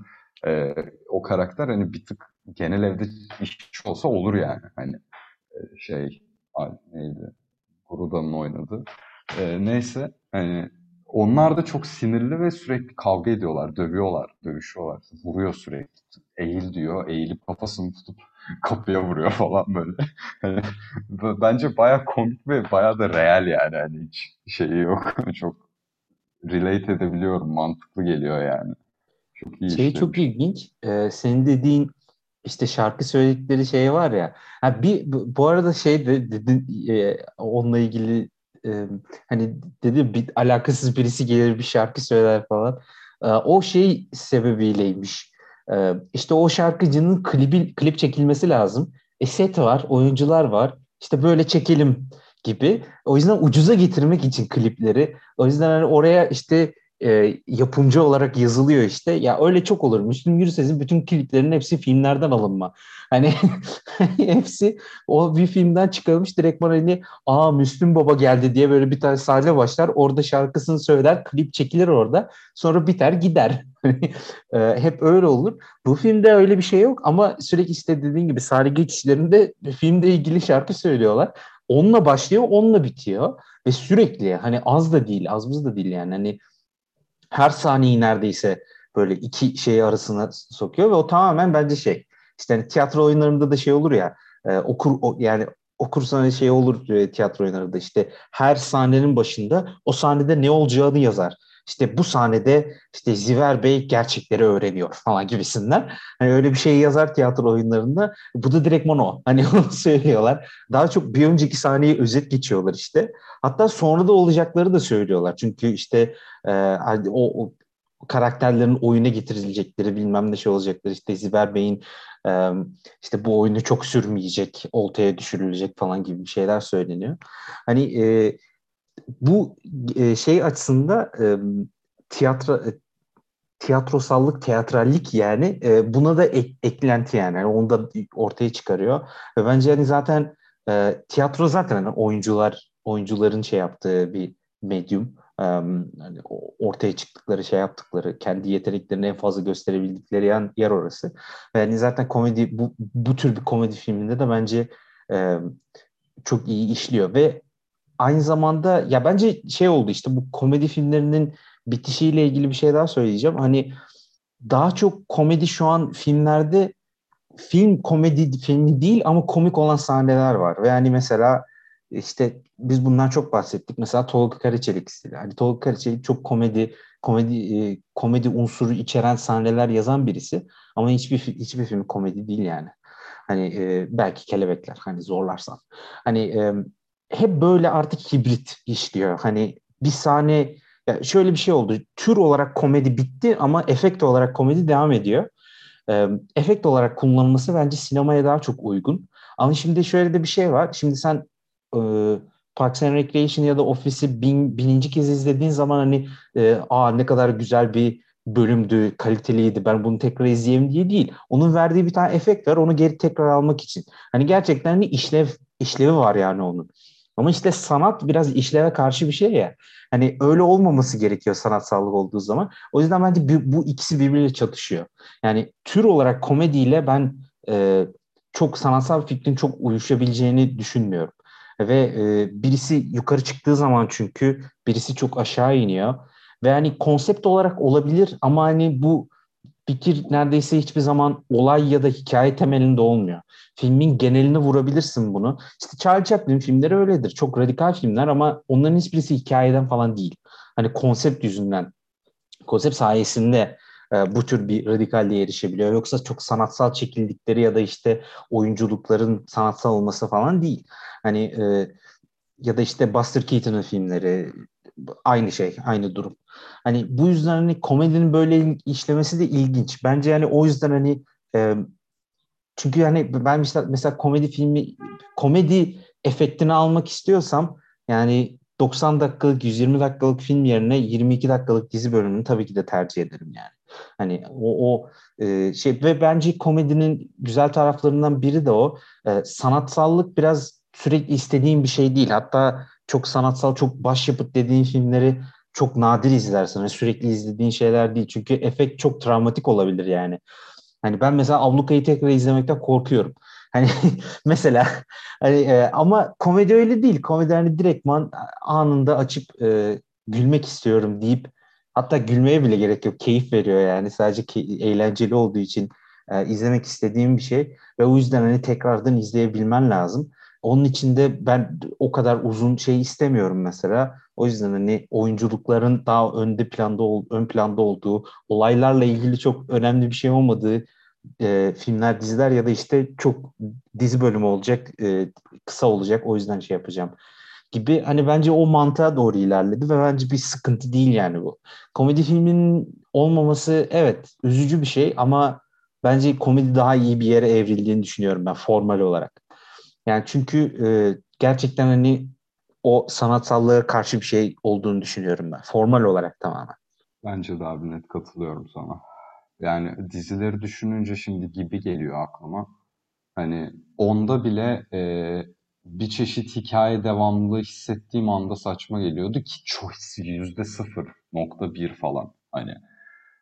e, o karakter hani bir tık genel evde iş olsa olur yani. Hani e, şey neydi? Guruda'nın oynadığı. E, neyse hani onlar da çok sinirli ve sürekli kavga ediyorlar, dövüyorlar, dövüşüyorlar. Vuruyor sürekli. Eğil diyor, eğilip kafasını tutup kapıya vuruyor falan böyle. Hani bence baya komik ve baya da real yani. Hani hiç şeyi yok. çok relate edebiliyorum. Mantıklı geliyor yani. Çok iyi şey çok ilginç. Ee, senin dediğin işte şarkı söyledikleri şey var ya. Ha bir bu arada şey de dedin e, onunla ilgili e, hani dedi bir alakasız birisi gelir bir şarkı söyler falan. E, o şey sebebiyleymiş. E, işte o şarkıcının klibi, klip çekilmesi lazım. E set var, oyuncular var. İşte böyle çekelim gibi. O yüzden ucuza getirmek için klipleri. O yüzden hani oraya işte e, yapımcı olarak yazılıyor işte. Ya öyle çok olur. Müslüm Gürses'in bütün kliplerinin hepsi filmlerden alınma. Hani hepsi o bir filmden çıkarılmış direkt bana hani aa Müslüm Baba geldi diye böyle bir tane sahne başlar. Orada şarkısını söyler. Klip çekilir orada. Sonra biter gider. e, hep öyle olur. Bu filmde öyle bir şey yok ama sürekli işte dediğin gibi sahne geçişlerinde filmde ilgili şarkı söylüyorlar. Onunla başlıyor, onunla bitiyor ve sürekli hani az da değil, az buz da değil yani hani her saniyeyi neredeyse böyle iki şey arasına sokuyor ve o tamamen bence şey. İşte hani tiyatro oyunlarında da şey olur ya e, okur o, yani okursan şey olur e, tiyatro oyunlarında işte her sahnenin başında o sahnede ne olacağını yazar. İşte bu sahnede işte Ziver Bey gerçekleri öğreniyor falan gibisinden. Hani öyle bir şey yazar tiyatro oyunlarında. Bu da direkt mono. Hani onu söylüyorlar. Daha çok bir önceki sahneyi özet geçiyorlar işte. Hatta sonra da olacakları da söylüyorlar. Çünkü işte e, o, o karakterlerin oyuna getirilecekleri bilmem ne şey olacakları işte Ziver Bey'in e, işte bu oyunu çok sürmeyecek, oltaya düşürülecek falan gibi bir şeyler söyleniyor. Hani e, bu e, şey açısında e, tiyatro e, tiyatrosallık, teatrallik yani e, buna da ek, eklenti yani. yani. Onu da ortaya çıkarıyor. Ve bence hani zaten e, tiyatro zaten hani oyuncular oyuncuların şey yaptığı bir medyum. E, hani ortaya çıktıkları şey yaptıkları, kendi yeteneklerini en fazla gösterebildikleri yer, yer orası. Yani zaten komedi bu, bu tür bir komedi filminde de bence e, çok iyi işliyor ve aynı zamanda ya bence şey oldu işte bu komedi filmlerinin bitişiyle ilgili bir şey daha söyleyeceğim. Hani daha çok komedi şu an filmlerde film komedi filmi değil ama komik olan sahneler var. Ve yani mesela işte biz bundan çok bahsettik. Mesela Tolga Karaçelik stili. Hani Tolga Karaçelik çok komedi komedi e, komedi unsuru içeren sahneler yazan birisi ama hiçbir hiçbir film komedi değil yani. Hani e, belki kelebekler hani zorlarsan. Hani hep böyle artık hibrit işliyor. Hani bir sahne ya şöyle bir şey oldu. Tür olarak komedi bitti ama efekt olarak komedi devam ediyor. Ee, efekt olarak kullanılması bence sinemaya daha çok uygun. Ama şimdi şöyle de bir şey var. Şimdi sen e, Parks and Recreation ya da Office'i bin, bininci kez izlediğin zaman hani e, aa ne kadar güzel bir bölümdü, kaliteliydi, ben bunu tekrar izleyeyim diye değil. Onun verdiği bir tane efekt var, onu geri tekrar almak için. Hani gerçekten hani işlev işlevi var yani onun. Ama işte sanat biraz işleve karşı bir şey ya. Hani öyle olmaması gerekiyor sanatsallık olduğu zaman. O yüzden bence bu, bu ikisi birbiriyle çatışıyor. Yani tür olarak komediyle ben e, çok sanatsal fikrin çok uyuşabileceğini düşünmüyorum. Ve e, birisi yukarı çıktığı zaman çünkü birisi çok aşağı iniyor. Ve hani konsept olarak olabilir ama hani bu fikir neredeyse hiçbir zaman olay ya da hikaye temelinde olmuyor. Filmin genelini vurabilirsin bunu. İşte Charlie Chaplin filmleri öyledir. Çok radikal filmler ama onların hiçbirisi hikayeden falan değil. Hani konsept yüzünden, konsept sayesinde e, bu tür bir radikalliğe erişebiliyor. Yoksa çok sanatsal çekildikleri ya da işte oyunculukların sanatsal olması falan değil. Hani e, ya da işte Buster Keaton'ın filmleri aynı şey, aynı durum. Hani bu yüzden hani komedinin böyle işlemesi de ilginç. Bence yani o yüzden hani e, çünkü yani ben mesela, mesela komedi filmi komedi efektini almak istiyorsam yani 90 dakikalık 120 dakikalık film yerine 22 dakikalık dizi bölümünü tabii ki de tercih ederim yani. Hani o, o e, şey ve bence komedinin güzel taraflarından biri de o. E, sanatsallık biraz sürekli istediğin bir şey değil. Hatta çok sanatsal, çok başyapıt dediğin filmleri çok nadir izlersin. Yani sürekli izlediğin şeyler değil. Çünkü efekt çok travmatik olabilir yani. Hani ben mesela Abluka'yı tekrar izlemekten korkuyorum. Hani mesela hani e, ama komedi öyle değil. Komedi hani direktman anında açıp e, gülmek istiyorum deyip hatta gülmeye bile gerek yok. Keyif veriyor yani. Sadece key- eğlenceli olduğu için e, izlemek istediğim bir şey ve o yüzden hani tekrardan izleyebilmen lazım. Onun için de ben o kadar uzun şey istemiyorum mesela. O yüzden hani oyunculukların daha önde planda ön planda olduğu, olaylarla ilgili çok önemli bir şey olmadığı e, filmler, diziler ya da işte çok dizi bölümü olacak, e, kısa olacak. O yüzden şey yapacağım gibi. Hani bence o mantığa doğru ilerledi ve bence bir sıkıntı değil yani bu. Komedi filminin olmaması evet üzücü bir şey ama bence komedi daha iyi bir yere evrildiğini düşünüyorum ben formal olarak. Yani çünkü e, gerçekten hani o sanatsallığa karşı bir şey olduğunu düşünüyorum ben. Formal olarak tamamen. Bence de abi net katılıyorum sana. Yani dizileri düşününce şimdi gibi geliyor aklıma. Hani onda bile e, bir çeşit hikaye devamlılığı hissettiğim anda saçma geliyordu ki choice yüzde sıfır nokta bir falan. Hani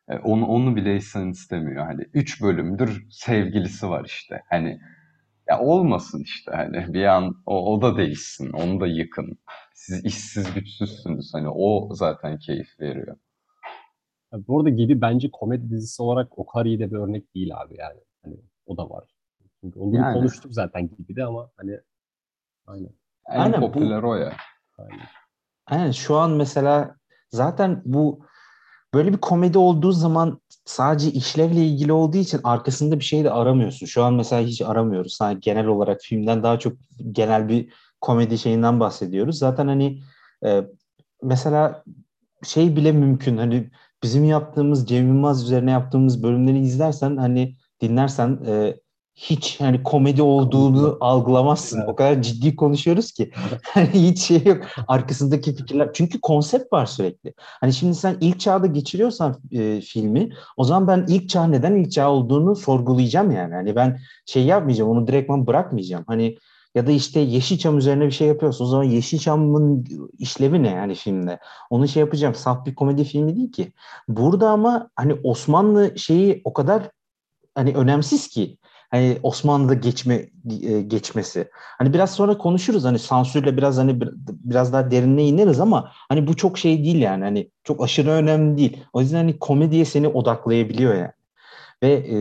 e, onu, onu bile insan istemiyor. Hani üç bölümdür sevgilisi var işte. Hani ya olmasın işte hani bir an o, o da değişsin, onu da yıkın. Siz işsiz güçsüzsünüz. Hani o zaten keyif veriyor. Bu arada gibi bence komedi dizisi olarak o kadar iyi de bir örnek değil abi yani. Hani o da var. Çünkü onu Yani. konuştuk zaten gibi de ama hani aynen. En Aynen, bu- popüler o ya. aynen. Aynen şu an mesela zaten bu böyle bir komedi olduğu zaman sadece işlevle ilgili olduğu için arkasında bir şey de aramıyorsun. Şu an mesela hiç aramıyoruz. Hani genel olarak filmden daha çok genel bir komedi şeyinden bahsediyoruz. Zaten hani e, mesela şey bile mümkün. Hani bizim yaptığımız Cem Yılmaz üzerine yaptığımız bölümleri izlersen hani dinlersen e, hiç hani komedi olduğunu algılamazsın. Evet. O kadar ciddi konuşuyoruz ki. Hani hiç şey yok. Arkasındaki fikirler. Çünkü konsept var sürekli. Hani şimdi sen ilk çağda geçiriyorsan e, filmi o zaman ben ilk çağ neden ilk çağ olduğunu sorgulayacağım yani. Hani ben şey yapmayacağım onu direktman bırakmayacağım. Hani ya da işte Yeşilçam üzerine bir şey yapıyorsun. O zaman Yeşilçam'ın işlevi ne yani filmde? Onu şey yapacağım. Saf bir komedi filmi değil ki. Burada ama hani Osmanlı şeyi o kadar hani önemsiz ki. Hani Osmanlı'da geçme e, geçmesi. Hani biraz sonra konuşuruz hani sansürle biraz hani bir- biraz daha derinine ineriz ama hani bu çok şey değil yani. Hani çok aşırı önemli değil. O yüzden hani komediye seni odaklayabiliyor yani. Ve e,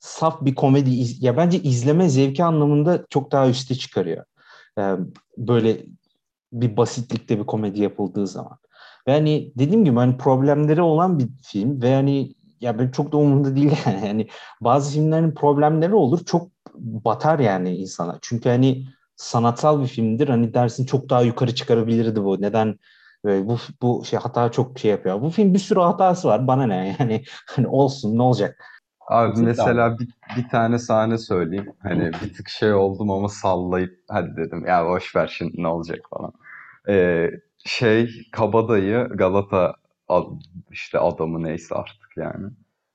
saf bir komedi iz- ya bence izleme zevki anlamında çok daha üste çıkarıyor. E, böyle bir basitlikte bir komedi yapıldığı zaman. Ve hani dediğim gibi hani problemleri olan bir film ve hani ya ben çok da umurumda değil yani. yani bazı filmlerin problemleri olur çok batar yani insana. Çünkü hani sanatsal bir filmdir. Hani dersin çok daha yukarı çıkarabilirdi bu. Neden böyle bu bu şey hata çok şey yapıyor. Bu film bir sürü hatası var. Bana ne yani hani olsun ne olacak? Abi Kesinlikle mesela bir, bir tane sahne söyleyeyim. Hani bir tık şey oldum ama sallayıp hadi dedim ya boş ver şimdi ne olacak falan. Ee, şey Kabadayı Galata ad- işte adamı neyse artık yani.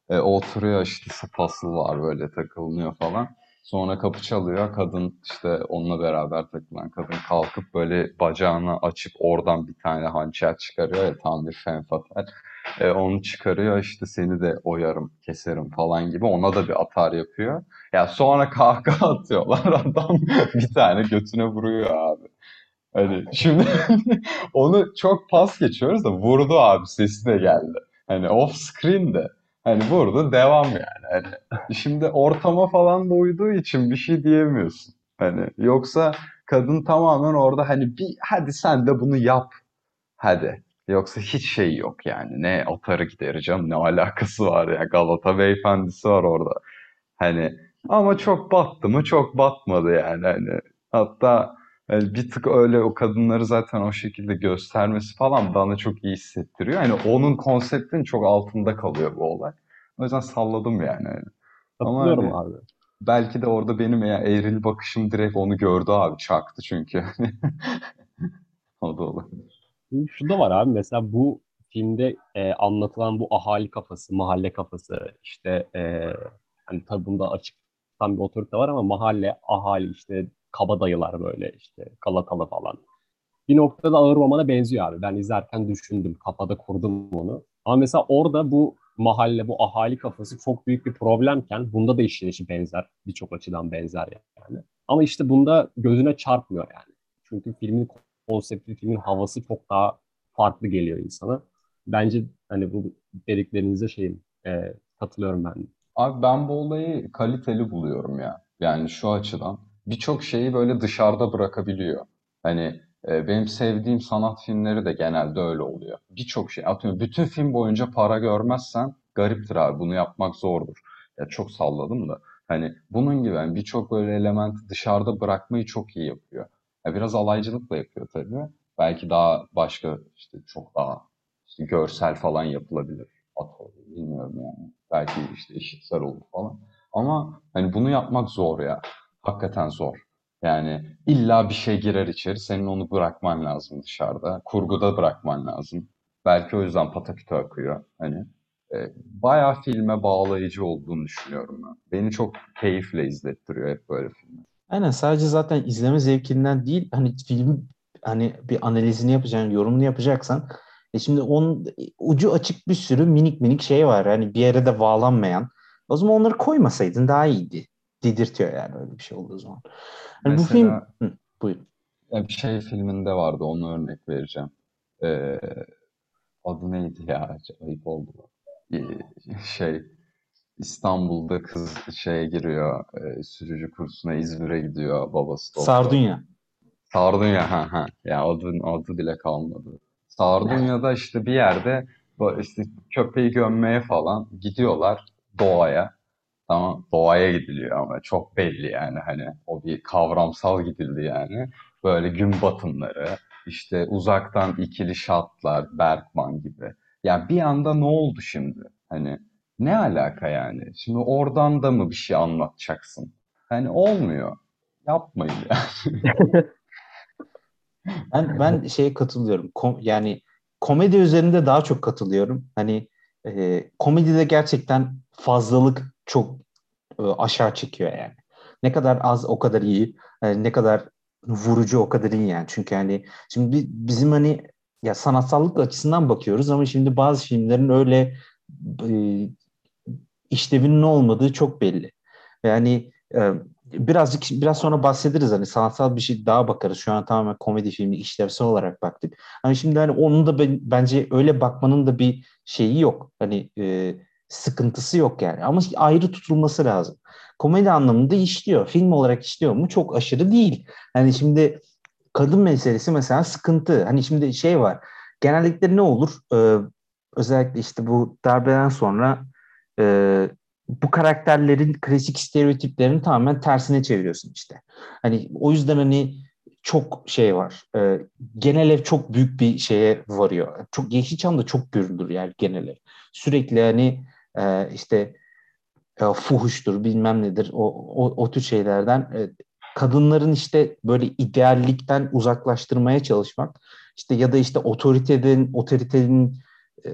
Ee, oturuyor işte fasıl var böyle takılınıyor falan. Sonra kapı çalıyor. Kadın işte onunla beraber takılan kadın kalkıp böyle bacağını açıp oradan bir tane hançer çıkarıyor ya tam bir fatale. E, onu çıkarıyor işte seni de oyarım, keserim falan gibi ona da bir atar yapıyor. Ya sonra kahkaha atıyorlar adam bir tane götüne vuruyor abi. Hani şimdi onu çok pas geçiyoruz da vurdu abi sesi de geldi. Hani off screen de hani vurdu devam yani. Hani şimdi ortama falan da uyduğu için bir şey diyemiyorsun. Hani yoksa kadın tamamen orada hani bir hadi sen de bunu yap Hadi. Yoksa hiç şey yok yani. Ne atarı gidereceğim ne alakası var ya. Galata beyefendisi var orada. Hani ama çok battı mı çok batmadı yani. Hani hatta bir tık öyle o kadınları zaten o şekilde göstermesi falan bana çok iyi hissettiriyor. Hani onun konseptinin çok altında kalıyor bu olay. O yüzden salladım yani. Ama hani abi. belki de orada benim ya eğril bakışım direkt onu gördü abi çaktı çünkü. o da olabilir. Şu da var abi mesela bu filmde e, anlatılan bu ahali kafası, mahalle kafası işte e, hani tabi bunda açık tam bir otorite var ama mahalle, ahali işte kabadayılar böyle işte Galatalı falan. Bir noktada ağır romana benziyor abi. Ben izlerken düşündüm, kafada kurdum onu. Ama mesela orada bu mahalle, bu ahali kafası çok büyük bir problemken bunda da işleyişi benzer. Birçok açıdan benzer yani. Ama işte bunda gözüne çarpmıyor yani. Çünkü filmin konsepti, filmin havası çok daha farklı geliyor insana. Bence hani bu dediklerinize şeyim e, katılıyorum ben. Abi ben bu olayı kaliteli buluyorum ya. Yani şu açıdan birçok şeyi böyle dışarıda bırakabiliyor. Hani e, benim sevdiğim sanat filmleri de genelde öyle oluyor. Birçok şey atıyorum bütün film boyunca para görmezsen gariptir abi bunu yapmak zordur. Ya çok salladım da. Hani bunun gibi yani birçok böyle elementi dışarıda bırakmayı çok iyi yapıyor. Ya biraz alaycılıkla yapıyor tabii. Belki daha başka işte çok daha işte görsel falan yapılabilir. Atölye, bilmiyorum yani. Belki işte eşitsel olur falan. Ama hani bunu yapmak zor ya. Hakikaten zor. Yani illa bir şey girer içeri. Senin onu bırakman lazım dışarıda. Kurguda bırakman lazım. Belki o yüzden pataküte akıyor. Hani e, bayağı filme bağlayıcı olduğunu düşünüyorum ben. Beni çok keyifle izlettiriyor hep böyle filmler. Aynen sadece zaten izleme zevkinden değil hani film hani bir analizini yapacaksın, yorumunu yapacaksan e şimdi onun ucu açık bir sürü minik minik şey var. Hani bir yere de bağlanmayan. O zaman onları koymasaydın daha iyiydi. Dedirtiyor yani öyle bir şey olduğu zaman. Hani bu film Hı, buyurun. Bir şey filminde vardı onu örnek vereceğim. Ee, adı neydi ya? Ayıp oldu. Şey İstanbul'da kız şeye giriyor, e, sürücü kursuna İzmir'e gidiyor babası doktor. Sardunya. Sardunya ha ha. Ya adın adı bile kalmadı. Sardunya'da işte bir yerde işte köpeği gömmeye falan gidiyorlar doğaya. Tamam doğaya gidiliyor ama çok belli yani hani o bir kavramsal gidildi yani. Böyle gün batımları, işte uzaktan ikili şatlar, Bergman gibi. Yani bir anda ne oldu şimdi? Hani ne alaka yani? Şimdi oradan da mı bir şey anlatacaksın? Hani olmuyor. Yapmayın yani. ben ben şeye katılıyorum. Kom yani komedi üzerinde daha çok katılıyorum. Hani e, komedide gerçekten fazlalık çok e, aşağı çekiyor yani. Ne kadar az o kadar iyi. Yani ne kadar vurucu o kadar iyi yani. Çünkü hani şimdi bizim hani ya sanatsallık açısından bakıyoruz ama şimdi bazı filmlerin öyle e, işlevinin olmadığı çok belli. Yani e, birazcık biraz sonra bahsederiz hani sanatsal bir şey daha bakarız. Şu an tamamen komedi filmi işlevsel olarak baktık. Hani şimdi hani onun da ben, bence öyle bakmanın da bir şeyi yok. Hani e, sıkıntısı yok yani. Ama ayrı tutulması lazım. Komedi anlamında işliyor. Film olarak işliyor mu? Çok aşırı değil. Hani şimdi kadın meselesi mesela sıkıntı. Hani şimdi şey var. Genellikle ne olur? Ee, özellikle işte bu darbeden sonra e, bu karakterlerin klasik stereotiplerini tamamen tersine çeviriyorsun işte. Hani o yüzden hani çok şey var. E, genel ev çok büyük bir şeye varıyor. Çok Yeşilçam da çok görülür yani genel ev. Sürekli hani e, işte e, fuhuştur bilmem nedir o, o, o tür şeylerden e, kadınların işte böyle ideallikten uzaklaştırmaya çalışmak işte ya da işte otoritenin otoritenin e,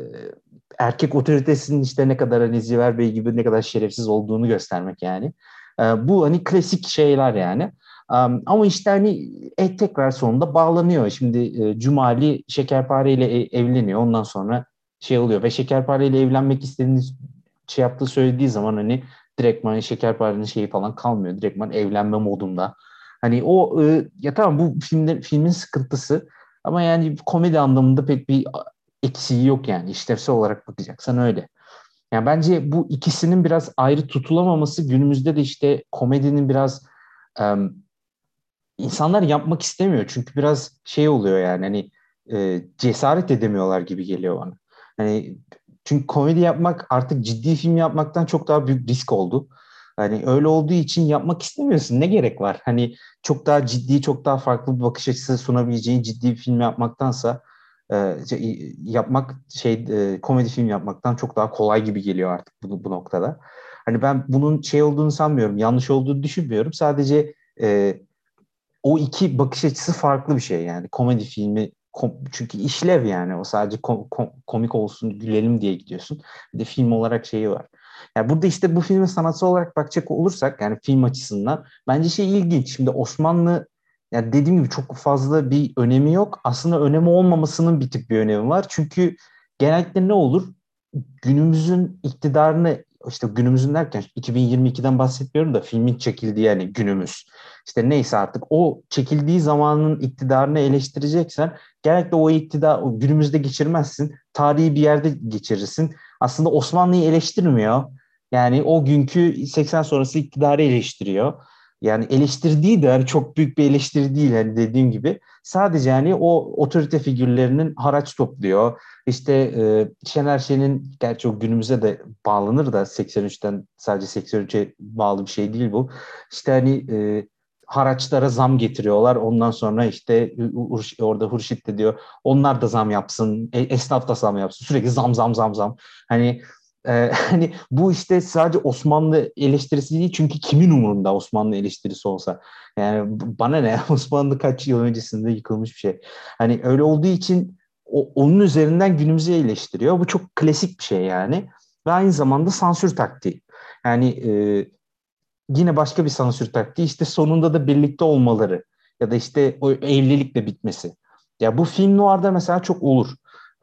erkek otoritesinin işte ne kadar hani Ziver Bey gibi ne kadar şerefsiz olduğunu göstermek yani. E, bu hani klasik şeyler yani. Um, ama işte hani e, tekrar sonunda bağlanıyor. Şimdi e, Cumali Şekerpare ile e, evleniyor. Ondan sonra şey oluyor ve Şekerpare ile evlenmek istediğini şey yaptığı söylediği zaman hani direktman Şekerpare'nin şeyi falan kalmıyor. Direktman evlenme modunda. Hani o e, ya tamam bu filmde, filmin sıkıntısı ama yani komedi anlamında pek bir eksiği yok yani işlevsel olarak bakacaksan öyle. Yani bence bu ikisinin biraz ayrı tutulamaması günümüzde de işte komedinin biraz um, insanlar yapmak istemiyor. Çünkü biraz şey oluyor yani hani e, cesaret edemiyorlar gibi geliyor bana. Hani çünkü komedi yapmak artık ciddi film yapmaktan çok daha büyük risk oldu. Hani öyle olduğu için yapmak istemiyorsun. Ne gerek var? Hani çok daha ciddi, çok daha farklı bir bakış açısı sunabileceğin ciddi bir film yapmaktansa e, şey, yapmak şey e, komedi film yapmaktan çok daha kolay gibi geliyor artık bu, bu noktada. Hani ben bunun şey olduğunu sanmıyorum, yanlış olduğunu düşünmüyorum. Sadece e, o iki bakış açısı farklı bir şey yani. Komedi filmi kom, çünkü işlev yani o sadece kom, kom, komik olsun gülelim diye gidiyorsun. Bir de film olarak şeyi var. Yani burada işte bu filme sanatsal olarak bakacak olursak yani film açısından bence şey ilginç. Şimdi Osmanlı yani dediğim gibi çok fazla bir önemi yok. Aslında önemi olmamasının bir tık bir önemi var. Çünkü genellikle ne olur? Günümüzün iktidarını işte günümüzün derken 2022'den bahsetmiyorum da filmin çekildiği yani günümüz. İşte neyse artık o çekildiği zamanın iktidarını eleştireceksen genellikle o iktidar o günümüzde geçirmezsin. Tarihi bir yerde geçirirsin. Aslında Osmanlı'yı eleştirmiyor. Yani o günkü 80 sonrası iktidarı eleştiriyor. Yani eleştirdiği de yani çok büyük bir eleştiri değil yani dediğim gibi. Sadece yani o otorite figürlerinin haraç topluyor. İşte e, Şener Şen'in gerçi o günümüze de bağlanır da 83'ten sadece 83'e bağlı bir şey değil bu. İşte hani e, haraçlara zam getiriyorlar. Ondan sonra işte orada Hurşit de diyor onlar da zam yapsın, e, esnaf da zam yapsın. Sürekli zam zam zam zam. Hani ee, hani bu işte sadece Osmanlı eleştirisi değil çünkü kimin umurunda Osmanlı eleştirisi olsa. Yani bana ne Osmanlı kaç yıl öncesinde yıkılmış bir şey. Hani öyle olduğu için o, onun üzerinden günümüzü eleştiriyor. Bu çok klasik bir şey yani. Ve aynı zamanda sansür taktiği. Yani e, yine başka bir sansür taktiği işte sonunda da birlikte olmaları ya da işte o evlilikle bitmesi. Ya bu film noir'da mesela çok olur.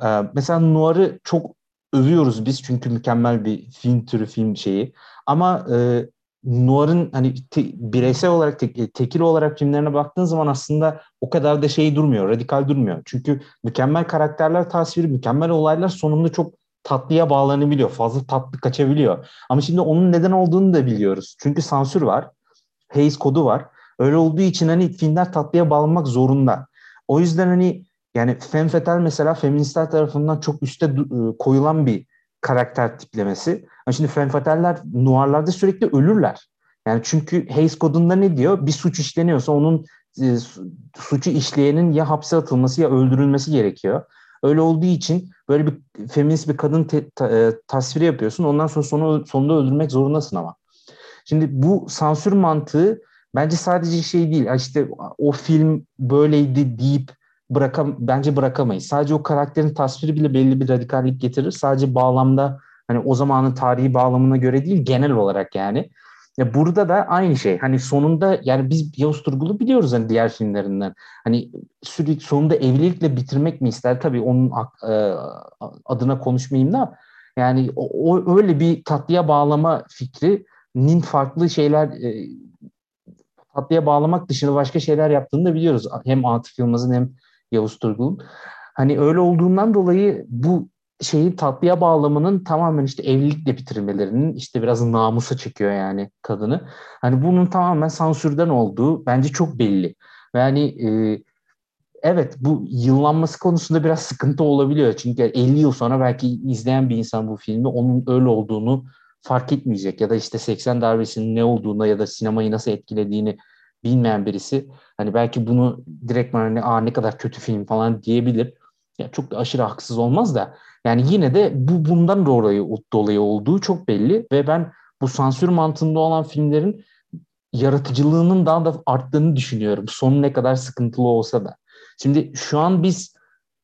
Ee, mesela noir'ı çok övüyoruz biz çünkü mükemmel bir film türü film şeyi. Ama e, Noir'ın hani te, bireysel olarak te, tekil olarak filmlerine baktığın zaman aslında o kadar da şey durmuyor, radikal durmuyor. Çünkü mükemmel karakterler tasviri, mükemmel olaylar sonunda çok tatlıya bağlanabiliyor. Fazla tatlı kaçabiliyor. Ama şimdi onun neden olduğunu da biliyoruz. Çünkü sansür var. Hays kodu var. Öyle olduğu için hani filmler tatlıya bağlanmak zorunda. O yüzden hani yani femme fatale mesela feministler tarafından çok üste e, koyulan bir karakter tiplemesi. Ama şimdi femme fatale'ler nuarlarda sürekli ölürler. Yani çünkü Hays kodunda ne diyor? Bir suç işleniyorsa onun e, suçu işleyenin ya hapse atılması ya öldürülmesi gerekiyor. Öyle olduğu için böyle bir feminist bir kadın te, ta, e, tasviri yapıyorsun. Ondan sonra sonu, sonunda öldürmek zorundasın ama. Şimdi bu sansür mantığı bence sadece şey değil. İşte o film böyleydi deyip bırakam bence bırakamayız. Sadece o karakterin tasviri bile belli bir radikallik getirir. Sadece bağlamda hani o zamanın tarihi bağlamına göre değil genel olarak yani. Ya burada da aynı şey. Hani sonunda yani biz Yavuz Turgul'u biliyoruz hani diğer filmlerinden. Hani sürekli sonunda evlilikle bitirmek mi ister? Tabii onun e, adına konuşmayayım da yani o, o öyle bir tatlıya bağlama fikrinin farklı şeyler e, tatlıya bağlamak dışında başka şeyler yaptığını da biliyoruz. Hem Atıf Yılmaz'ın hem Yavuz Turgul'un. Hani öyle olduğundan dolayı bu şeyin tatlıya bağlamının tamamen işte evlilikle bitirmelerinin işte biraz namusa çekiyor yani kadını. Hani bunun tamamen sansürden olduğu bence çok belli. Yani e, evet bu yıllanması konusunda biraz sıkıntı olabiliyor. Çünkü 50 yıl sonra belki izleyen bir insan bu filmi onun öyle olduğunu fark etmeyecek ya da işte 80 darbesinin ne olduğuna ya da sinemayı nasıl etkilediğini bilmeyen birisi hani belki bunu direkt hani Aa, ne kadar kötü film falan diyebilir. Ya çok da aşırı haksız olmaz da yani yine de bu bundan dolayı dolayı olduğu çok belli ve ben bu sansür mantığında olan filmlerin yaratıcılığının daha da arttığını düşünüyorum. Sonu ne kadar sıkıntılı olsa da. Şimdi şu an biz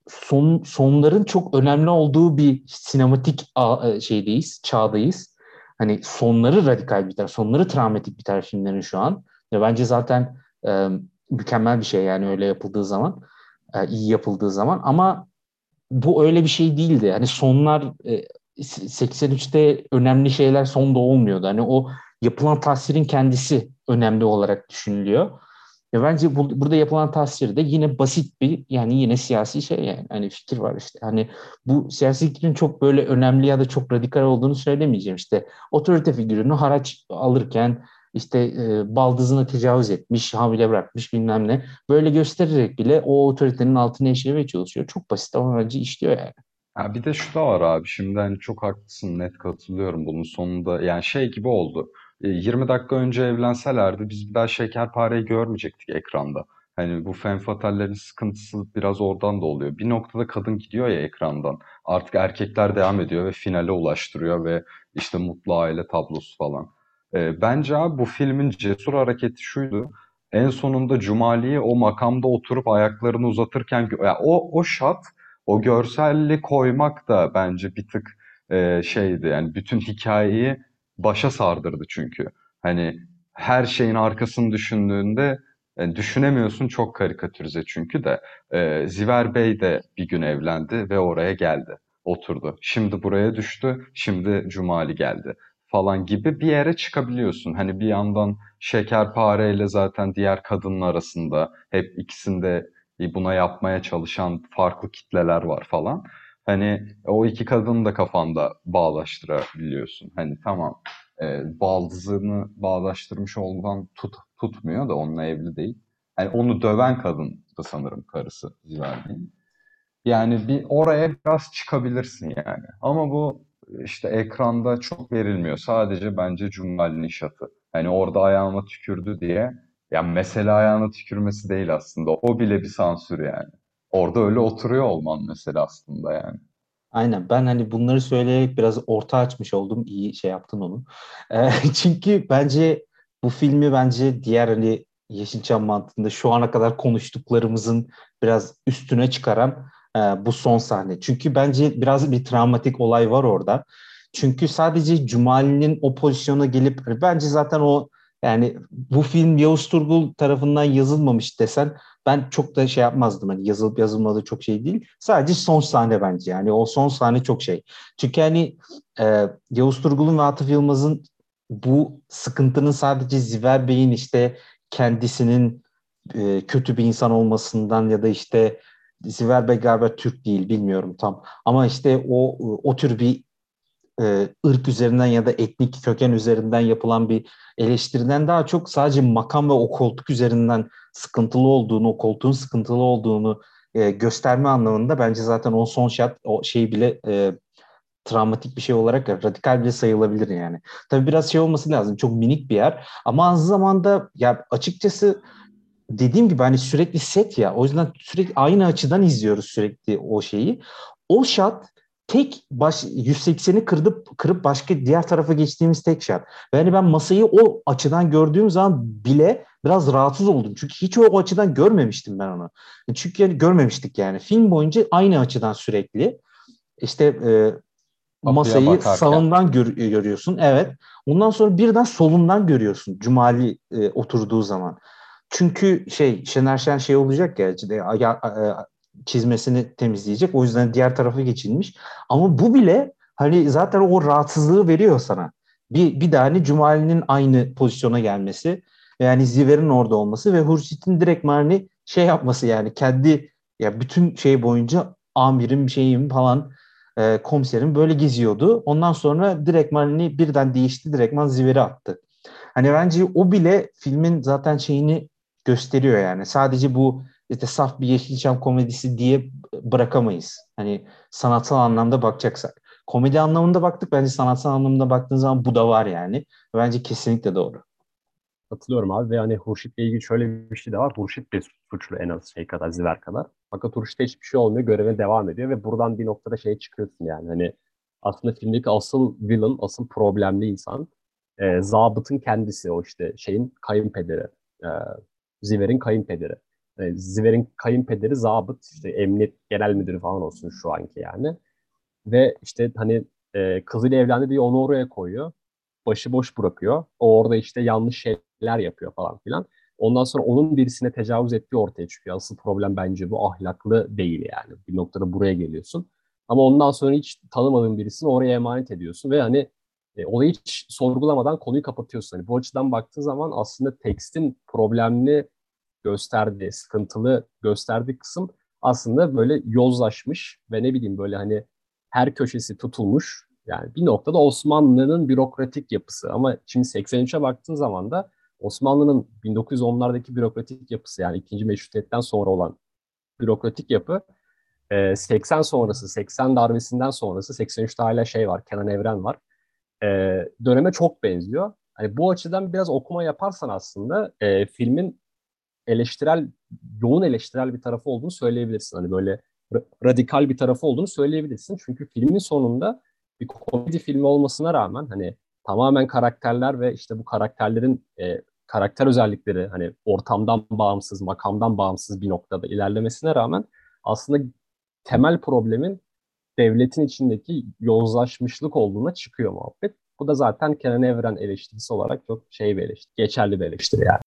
son, sonların çok önemli olduğu bir sinematik e, şeydeyiz, çağdayız. Hani sonları radikal biter, sonları travmatik biter filmlerin şu an. Ve bence zaten mükemmel bir şey yani öyle yapıldığı zaman, e, iyi yapıldığı zaman. Ama bu öyle bir şey değildi. Hani sonlar e, 83'te önemli şeyler sonda olmuyordu. Hani o yapılan tasvirin kendisi önemli olarak düşünülüyor. Ve bence bu, burada yapılan tasvir de yine basit bir yani yine siyasi şey yani hani fikir var işte. Hani bu siyasi fikrin çok böyle önemli ya da çok radikal olduğunu söylemeyeceğim. işte otorite figürünü haraç alırken işte e, baldızına tecavüz etmiş, hamile bırakmış bilmem ne. Böyle göstererek bile o otoritenin altına işlemeye çalışıyor. Çok basit ama bence işliyor yani. Ya bir de şu da var abi şimdi hani çok haklısın net katılıyorum bunun sonunda yani şey gibi oldu 20 dakika önce evlenselerdi biz bir daha şekerpareyi görmeyecektik ekranda. Hani bu femme fatale'lerin sıkıntısı biraz oradan da oluyor. Bir noktada kadın gidiyor ya ekrandan. Artık erkekler devam ediyor ve finale ulaştırıyor ve işte mutlu aile tablosu falan. E, bence abi bu filmin cesur hareketi şuydu. En sonunda Cumali'yi o makamda oturup ayaklarını uzatırken yani o o shot, o görselli koymak da bence bir tık e, şeydi. Yani bütün hikayeyi başa sardırdı çünkü. Hani her şeyin arkasını düşündüğünde yani düşünemiyorsun çok karikatürize çünkü de. E, Ziver Bey de bir gün evlendi ve oraya geldi, oturdu. Şimdi buraya düştü, şimdi Cumali geldi falan gibi bir yere çıkabiliyorsun. Hani bir yandan Şekerpare ile zaten diğer kadının arasında hep ikisinde buna yapmaya çalışan farklı kitleler var falan. Hani o iki kadını da kafanda bağlaştırabiliyorsun. Hani tamam e, baldızını bağdaştırmış olman tut, tutmuyor da onunla evli değil. Yani onu döven kadın da sanırım karısı Ziverdi'nin. Yani bir oraya biraz çıkabilirsin yani. Ama bu işte ekranda çok verilmiyor. Sadece bence Cumali'nin şatı. Hani orada ayağıma tükürdü diye. Yani mesele ayağına tükürmesi değil aslında. O bile bir sansür yani. Orada öyle oturuyor olman mesela aslında yani. Aynen ben hani bunları söyleyerek biraz orta açmış oldum. İyi şey yaptın onu. E, çünkü bence bu filmi bence diğer hani Yeşilçam mantığında şu ana kadar konuştuklarımızın biraz üstüne çıkaran e, bu son sahne. Çünkü bence biraz bir travmatik olay var orada. Çünkü sadece Cumali'nin o pozisyona gelip bence zaten o yani bu film Yavuz Turgul tarafından yazılmamış desen ben çok da şey yapmazdım. Hani yazılıp yazılmadığı çok şey değil. Sadece son sahne bence. Yani o son sahne çok şey. Çünkü hani e, Yavuz Turgul'un ve Atıf Yılmaz'ın bu sıkıntının sadece Ziver Bey'in işte kendisinin e, kötü bir insan olmasından ya da işte Ziver Bey galiba Türk değil bilmiyorum tam. Ama işte o o tür bir e, ırk üzerinden ya da etnik köken üzerinden yapılan bir eleştiriden daha çok sadece makam ve o koltuk üzerinden sıkıntılı olduğunu, o koltuğun sıkıntılı olduğunu e, gösterme anlamında bence zaten o son shot o şey bile e, travmatik bir şey olarak radikal bile sayılabilir yani. Tabii biraz şey olması lazım. Çok minik bir yer ama aynı zamanda ya açıkçası dediğim gibi hani sürekli set ya o yüzden sürekli aynı açıdan izliyoruz sürekli o şeyi. O shot tek baş 180'i kırıp kırıp başka diğer tarafa geçtiğimiz tek şart. Yani ben masayı o açıdan gördüğüm zaman bile biraz rahatsız oldum. Çünkü hiç o açıdan görmemiştim ben onu. Çünkü yani görmemiştik yani. Film boyunca aynı açıdan sürekli. İşte e, masayı bakarken. sağından gör, görüyorsun. Evet. Ondan sonra birden solundan görüyorsun. Cumali e, oturduğu zaman. Çünkü şey Şener Şen şey olacak ya işte, ya, çizmesini temizleyecek. O yüzden diğer tarafa geçilmiş. Ama bu bile hani zaten o rahatsızlığı veriyor sana. Bir, bir de hani Cumali'nin aynı pozisyona gelmesi yani Ziver'in orada olması ve Hurşit'in direkt hani şey yapması yani kendi ya bütün şey boyunca amirim şeyim falan e, komiserim böyle geziyordu. Ondan sonra direkt hani birden değişti direktman Ziver'i attı. Hani bence o bile filmin zaten şeyini gösteriyor yani. Sadece bu işte saf bir Yeşilçam komedisi diye bırakamayız. Hani sanatsal anlamda bakacaksak. Komedi anlamında baktık. Bence sanatsal anlamda baktığın zaman bu da var yani. Bence kesinlikle doğru. Katılıyorum abi ve hani Hurşit'le ilgili şöyle bir şey de var. Hurşit de suçlu en az şey kadar, Ziver kadar. Fakat Hurşit'te hiçbir şey olmuyor. Göreve devam ediyor ve buradan bir noktada şey çıkıyorsun yani. Hani aslında filmdeki asıl villain, asıl problemli insan e, zabıtın kendisi. O işte şeyin kayınpederi. E, Ziver'in kayınpederi. E, Ziver'in kayınpederi zabıt, işte emniyet genel müdürü falan olsun şu anki yani. Ve işte hani e, kızıyla evlendi diye onu oraya koyuyor. Başıboş bırakıyor. O orada işte yanlış şeyler yapıyor falan filan. Ondan sonra onun birisine tecavüz ettiği ortaya çıkıyor. Asıl problem bence bu ahlaklı değil yani. Bir noktada buraya geliyorsun. Ama ondan sonra hiç tanımadığın birisini oraya emanet ediyorsun ve hani e, olayı hiç sorgulamadan konuyu kapatıyorsun. Hani bu açıdan baktığın zaman aslında tekstin problemli gösterdiği, sıkıntılı gösterdiği kısım aslında böyle yozlaşmış ve ne bileyim böyle hani her köşesi tutulmuş. Yani bir noktada Osmanlı'nın bürokratik yapısı ama şimdi 83'e baktığın zaman da Osmanlı'nın 1910'lardaki bürokratik yapısı yani ikinci meşrutiyetten sonra olan bürokratik yapı 80 sonrası, 80 darbesinden sonrası 83'te hala şey var, Kenan Evren var. Döneme çok benziyor. Hani bu açıdan biraz okuma yaparsan aslında e, filmin eleştirel, yoğun eleştirel bir tarafı olduğunu söyleyebilirsin. Hani böyle radikal bir tarafı olduğunu söyleyebilirsin. Çünkü filmin sonunda bir komedi filmi olmasına rağmen hani tamamen karakterler ve işte bu karakterlerin e, karakter özellikleri hani ortamdan bağımsız, makamdan bağımsız bir noktada ilerlemesine rağmen aslında temel problemin devletin içindeki yozlaşmışlık olduğuna çıkıyor muhabbet. Bu da zaten Kenan Evren eleştirisi olarak çok şey bir eleştiri, geçerli bir eleştiri yani.